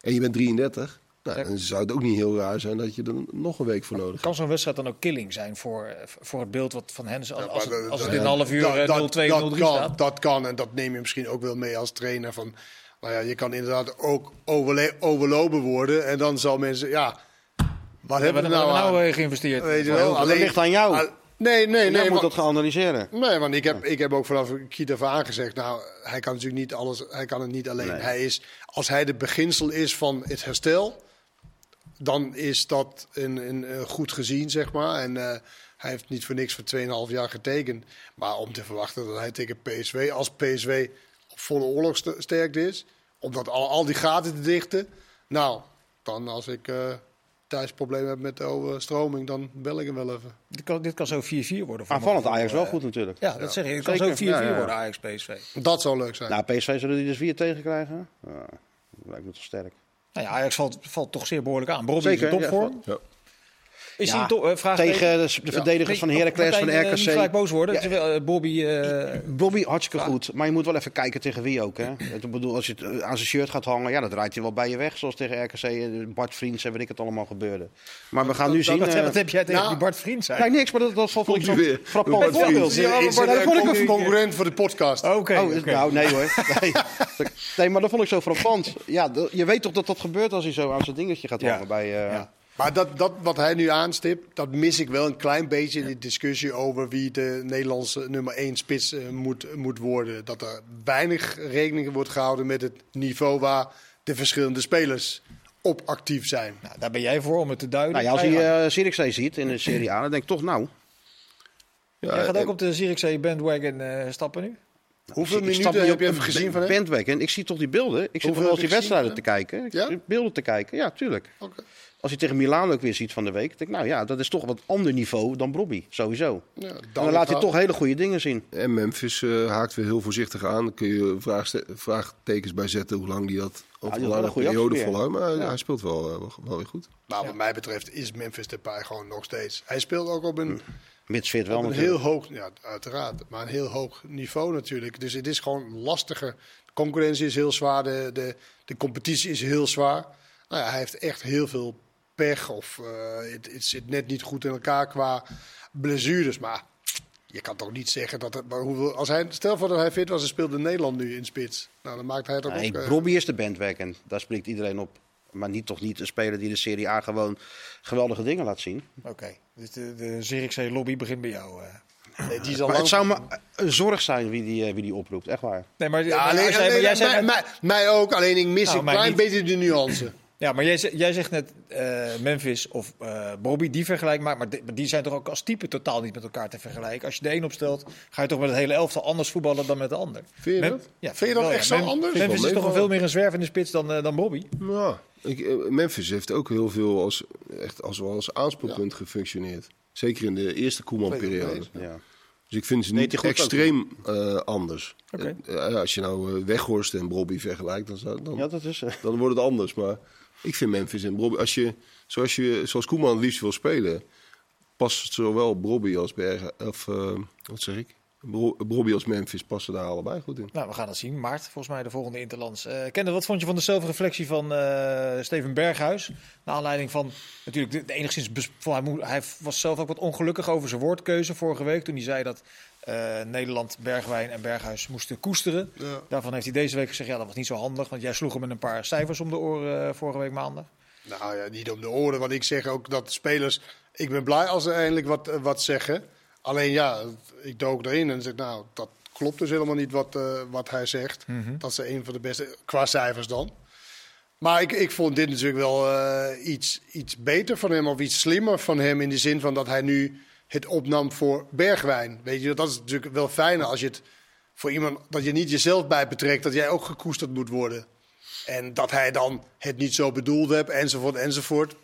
En je bent 33. Nou, dan zou het ook niet heel raar zijn dat je er nog een week voor nodig hebt. Kan zo'n wedstrijd dan ook killing zijn voor, eh, voor het beeld wat van Henderson... Als, als, het, als het in een half uur dat- eh, dat- 0-2, 0-3 dat kan, staat. Dat kan en dat neem je misschien ook wel mee als trainer. Van, nou ja, je kan inderdaad ook overle- overlopen worden. En dan zal mensen, ja, wat Wat hebben we nou nou aan? eh, geïnvesteerd? Weet je wel? dat ligt aan jou. Ah, Nee, nee, Jij nee. moet want- dat gaan analyseren. Nee, want ik heb, ik heb ook vanaf Kiet af aan gezegd, nou, hij kan natuurlijk niet alles, hij kan het niet alleen. Nee. Hij is, als hij de beginsel is van het herstel, dan is dat een, een, een goed gezien, zeg maar. En eh, hij heeft niet voor niks voor 2,5 jaar getekend. Maar om te verwachten dat hij tegen PSV, als PSV op volle oorlog st- sterkt is, om dat al, al die gaten te dichten, nou, dan als ik eh, thuis problemen heb met de overstroming, dan bel ik hem wel even. Dit kan, dit kan zo 4-4 worden. voor Aanvallend Ajax wel eh. goed natuurlijk. Ja, dat zeg ik. Het kan zo 4-4 Ja, ja, ja. worden, Ajax-PSV. Dat zou leuk zijn. Nou, PSV zullen die dus vier tegen krijgen. Ja, dat lijkt me toch sterk. Nou ja, Ajax valt, valt toch zeer behoorlijk aan. Broddy is in ja, topvorm. Ja. Is Ja, hij toch, eh, vraag Tegen de, de verdedigers van Heracles, van eh, Niet gelijk RKC. boos worden. Ja. Eh, Bobby... eh, Bobby, hartstikke goed. Maar je moet wel even kijken tegen wie ook. Hè? Ik bedoel, als je het aan zijn shirt gaat hangen, ja, dan draait hij wel bij je weg. Zoals tegen RKC, Bart Vriends en weet ik het allemaal gebeurde. Maar we gaan nu zien. wat, eh, wat heb jij tegen nou, die Bart Vriend zijn? Kijk, niks, maar dat, dat vond ik Komt zo u weer. frappant voorbeeld. Vriends. Ja, maar dat een vond ik ook- concurrent voor de podcast? Oké, Oh, oké. nou nee hoor. Nee. nee, maar dat vond ik zo frappant. Ja, je weet toch dat dat gebeurt als hij zo aan zijn dingetje gaat hangen bij... eh. Maar dat, dat wat hij nu aanstipt, dat mis ik wel een klein beetje in de discussie over wie de Nederlandse nummer 1 spits eh, moet, moet worden. Dat er weinig rekening wordt gehouden met het niveau waar de verschillende spelers op actief zijn. Nou, daar ben jij voor om het te duiden. Nou ja, als hij uh, Zierikzee ziet in de Serie A, dan denk ik toch nou... Ja, Jij gaat ook en- op de Zierikzee bandwagon eh, stappen nu? Hoeveel Ik stap minuten niet heb je even gezien van hem? Bandwagon. Ik zie toch die beelden. Ik zit Hoeveel wel die je wedstrijden te kijken. Ik Ja? beelden te kijken. Ja, tuurlijk. Oké. Als je tegen Milaan ook weer ziet van de week, denk ik, nou ja, dat is toch wat ander niveau dan Brobby, sowieso. Ja, En dan laat hij toch hele goede dingen zien. En Memphis eh, haakt weer heel voorzichtig aan. Daar kun je vraagtekens bij zetten hoe lang die dat over die een periode volhoudt. Maar Ja. hij speelt wel, eh, wel, wel weer goed. Nou, wat mij betreft is Memphis Depay gewoon nog steeds. Hij speelt ook op een, Mits fit wel op een natuurlijk. heel hoog, ja, uiteraard, maar een heel hoog niveau natuurlijk. Dus het is gewoon lastiger. De concurrentie is heel zwaar, de, de, de competitie is heel zwaar. Nou ja, hij heeft echt heel veel pech of eh, het, het zit net niet goed in elkaar qua blessures. Maar je kan toch niet zeggen dat het, maar hoeveel, als hij, stel voor dat hij fit was en speelde Nederland nu in spits. Nou, dan maakt hij het ook Nee, ook. eh, Brobby is de bandwagon. Daar spreekt iedereen op. Maar niet, toch niet een speler die de Serie A gewoon geweldige dingen laat zien. Oké, dus de, de Zierikzee lobby begint bij jou. eh. nee, die Maar het zou me een zorg zijn wie die, wie die oproept. Echt waar. Nee, maar, Ja, maar alleen, als jij- maar alleen- jij zei mij, mij, mij ook, alleen ik mis Nou, een klein niet. beetje de nuance. Ja, maar jij, jij zegt net eh, Memphis of eh Bobby, die vergelijk maakt. Maar, die- maar die zijn toch ook als type totaal niet met elkaar te vergelijken. Als je de een opstelt, ga je toch met het hele elftal anders voetballen dan met de ander. Vind je Mem- dat? Ja, Vind je dat wel, echt ja. zo anders? Memphis Wel is toch een meevallen. veel meer een zwervende spits dan, eh, dan Bobby. Ja, ik, Memphis heeft ook heel veel als, echt als, wel als aanspoelpunt gefunctioneerd. Zeker in de eerste Koeman-periode. Ja. Dus ik vind ze niet extreem eh, anders. Oké. Als je nou eh, Weghorst en Bobby vergelijkt, dan, zou, dan, ja, dat is... dan wordt het anders. Maar ik vind Memphis en Bobby... Als je, zoals, je, zoals Koeman het liefst wil spelen... past zowel Bobby als Bergen... Of, eh, wat zeg ik? Bobby als Memphis passen daar allebei goed in. Nou, we gaan het zien. Maart, volgens mij de volgende Interlands. Eh Kende, wat vond je van de zelfreflectie van eh, Steven Berghuis? Naar aanleiding van, natuurlijk, de, enigszins... hij, hij was zelf ook wat ongelukkig over zijn woordkeuze vorige week. Toen hij zei dat eh, Nederland Bergwijn en Berghuis moesten koesteren. Ja. Daarvan heeft hij deze week gezegd, ja, dat was niet zo handig. Want jij sloeg hem met een paar cijfers om de oren eh, vorige week maandag. Nou ja, niet om de oren, want ik zeg ook dat spelers... Ik ben blij als ze eindelijk wat, eh, wat zeggen. Alleen ja, ik dook erin en zeg nou, dat klopt dus helemaal niet wat, wat hij zegt. Dat is een van de beste, qua cijfers dan. Maar ik, ik vond dit natuurlijk wel iets, iets beter van hem, of iets slimmer van hem... in de zin van dat hij nu het opnam voor Bergwijn. Weet je, dat is natuurlijk wel fijner als je het voor iemand... dat je niet jezelf bij betrekt, dat jij ook gekoesterd moet worden. En dat hij dan het niet zo bedoeld hebt, enzovoort, enzovoort.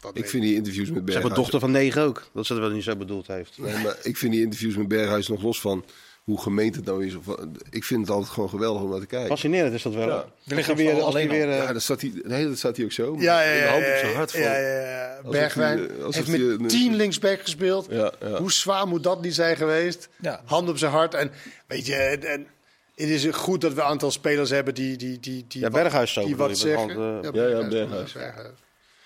Dat Ik vind die interviews met Zeg maar Berghuis... dochter van negen ook. Dat ze het wel niet zo bedoeld heeft. Nee, maar ik vind die interviews met Berghuis nog los van hoe gemeend het nou is. Of, ik vind het altijd gewoon geweldig om naar te kijken. Fascinerend is dat wel. Ja. Hij weer, alleen weer, eh, Ja, dan staat hij, nee, dat staat hij ook zo. Ja, ja, in de ja, hand op ja, zijn hart. Van, ja, ja, ja. Alsof Bergwijn hij, eh, alsof heeft hij met tien linksback gespeeld. Ja, ja. Hoe zwaar moet dat niet zijn geweest? Ja. Hand op zijn hart. En weet je, en, en het is goed dat we een aantal spelers hebben die, die, die, die Ja, wat- Berghuis zo die wat zeggen. hand, eh, Ja, ja, Berghuis.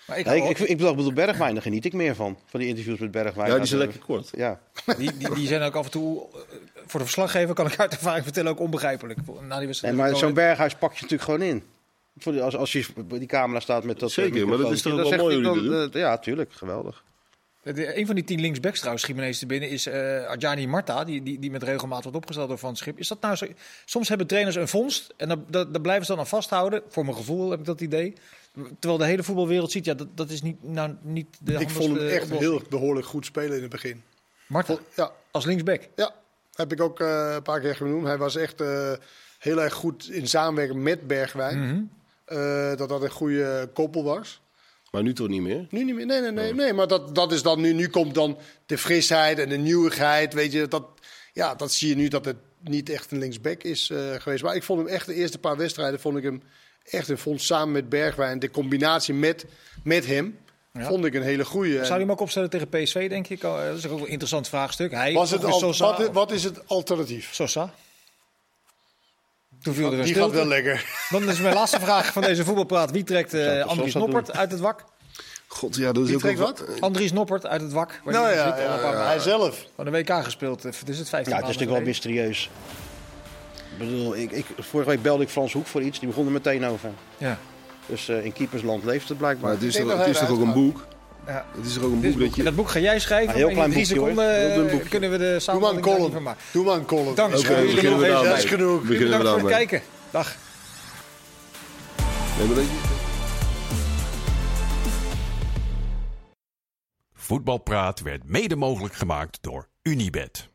Maar ik, ik, ik, ik bedoel, ik bedoel Bergwijn, daar geniet ik meer van. Van die interviews met Bergwijn. Ja, die zijn Ja, lekker kort. Ja, ook- die, die, die zijn ook af en toe, eh, voor de verslaggever kan ik uit ervaring vertellen, ook onbegrijpelijk. Na die wedstrijd nee, maar zo'n. Berghuis pak je natuurlijk gewoon in. Voor Als, als je bij die camera staat met dat Zeker, eh, maar dat is toch wel mooi eh, Ja, tuurlijk. Geweldig. De- een van die tien linksbacks trouwens, ineens te binnen, is eh Adjani Marta, die, die, die met regelmaat wordt opgesteld door Van het Schip. Is dat nou zo? Soms hebben trainers een vondst en daar, daar, daar blijven ze dan aan vasthouden. Voor mijn gevoel heb ik dat idee. Terwijl de hele voetbalwereld ziet, ja, dat, dat is niet, nou, niet de Ik vond hem echt oplossing. heel behoorlijk goed spelen in het begin. Marta, Ja, als linksback. ja. Heb ik ook eh, een paar keer genoemd. Hij was echt eh, heel erg goed in samenwerking met Bergwijn. Mhm. Eh, dat dat een goede koppel was. Maar nu toch niet meer? Nu niet meer. Nee, nee, nee. nee maar dat, dat is dan nu. Nu komt dan de frisheid en de nieuwigheid. Weet je, dat, ja, dat zie je nu dat het niet echt een linksback is eh, geweest. Maar ik vond hem echt de eerste paar wedstrijden. Vond ik hem echt een vond samen met Bergwijn. De combinatie met, met hem Ja. vond ik een hele goede. Zou hij hem ook opstellen tegen PSV, denk ik? Oh, Dat is ook een interessant vraagstuk. Hij Was het al, Sosa, wat, is- wat is het alternatief? Sosa. Toen viel er een Die gaat wel lekker. Dan is mijn laatste vraag van deze voetbalpraat. Wie trekt eh, Andries Noppert uit het wak? God, ja, dat is Wie ook wat? Andries Noppert uit het wak. Waar Nou ja, zit, ja, ja, hij zelf. Van de WK gespeeld. is het 15 Ja, het is natuurlijk wel mysterieus. Ik bedoel, ik, ik, vorige week belde ik Frans Hoek voor iets. Die begon er meteen over. Ja. Dus eh, in keepersland leeft het Maar blijkbaar. het is, toch, het is toch ook een boek? Ja. Het is toch ook een Dit boek dat je... dat boek ga jij schrijven. Een heel in klein drie boekje, seconden eh, boekje. kunnen we de maar samenvatting van maken. Doe maar een column. Dank. Oké, Jullie beginnen nog we daarmee. Dat is genoeg. Beginnen we Bedankt voor het kijken. Dag. Maar Voetbalpraat werd mede mogelijk gemaakt door Unibed.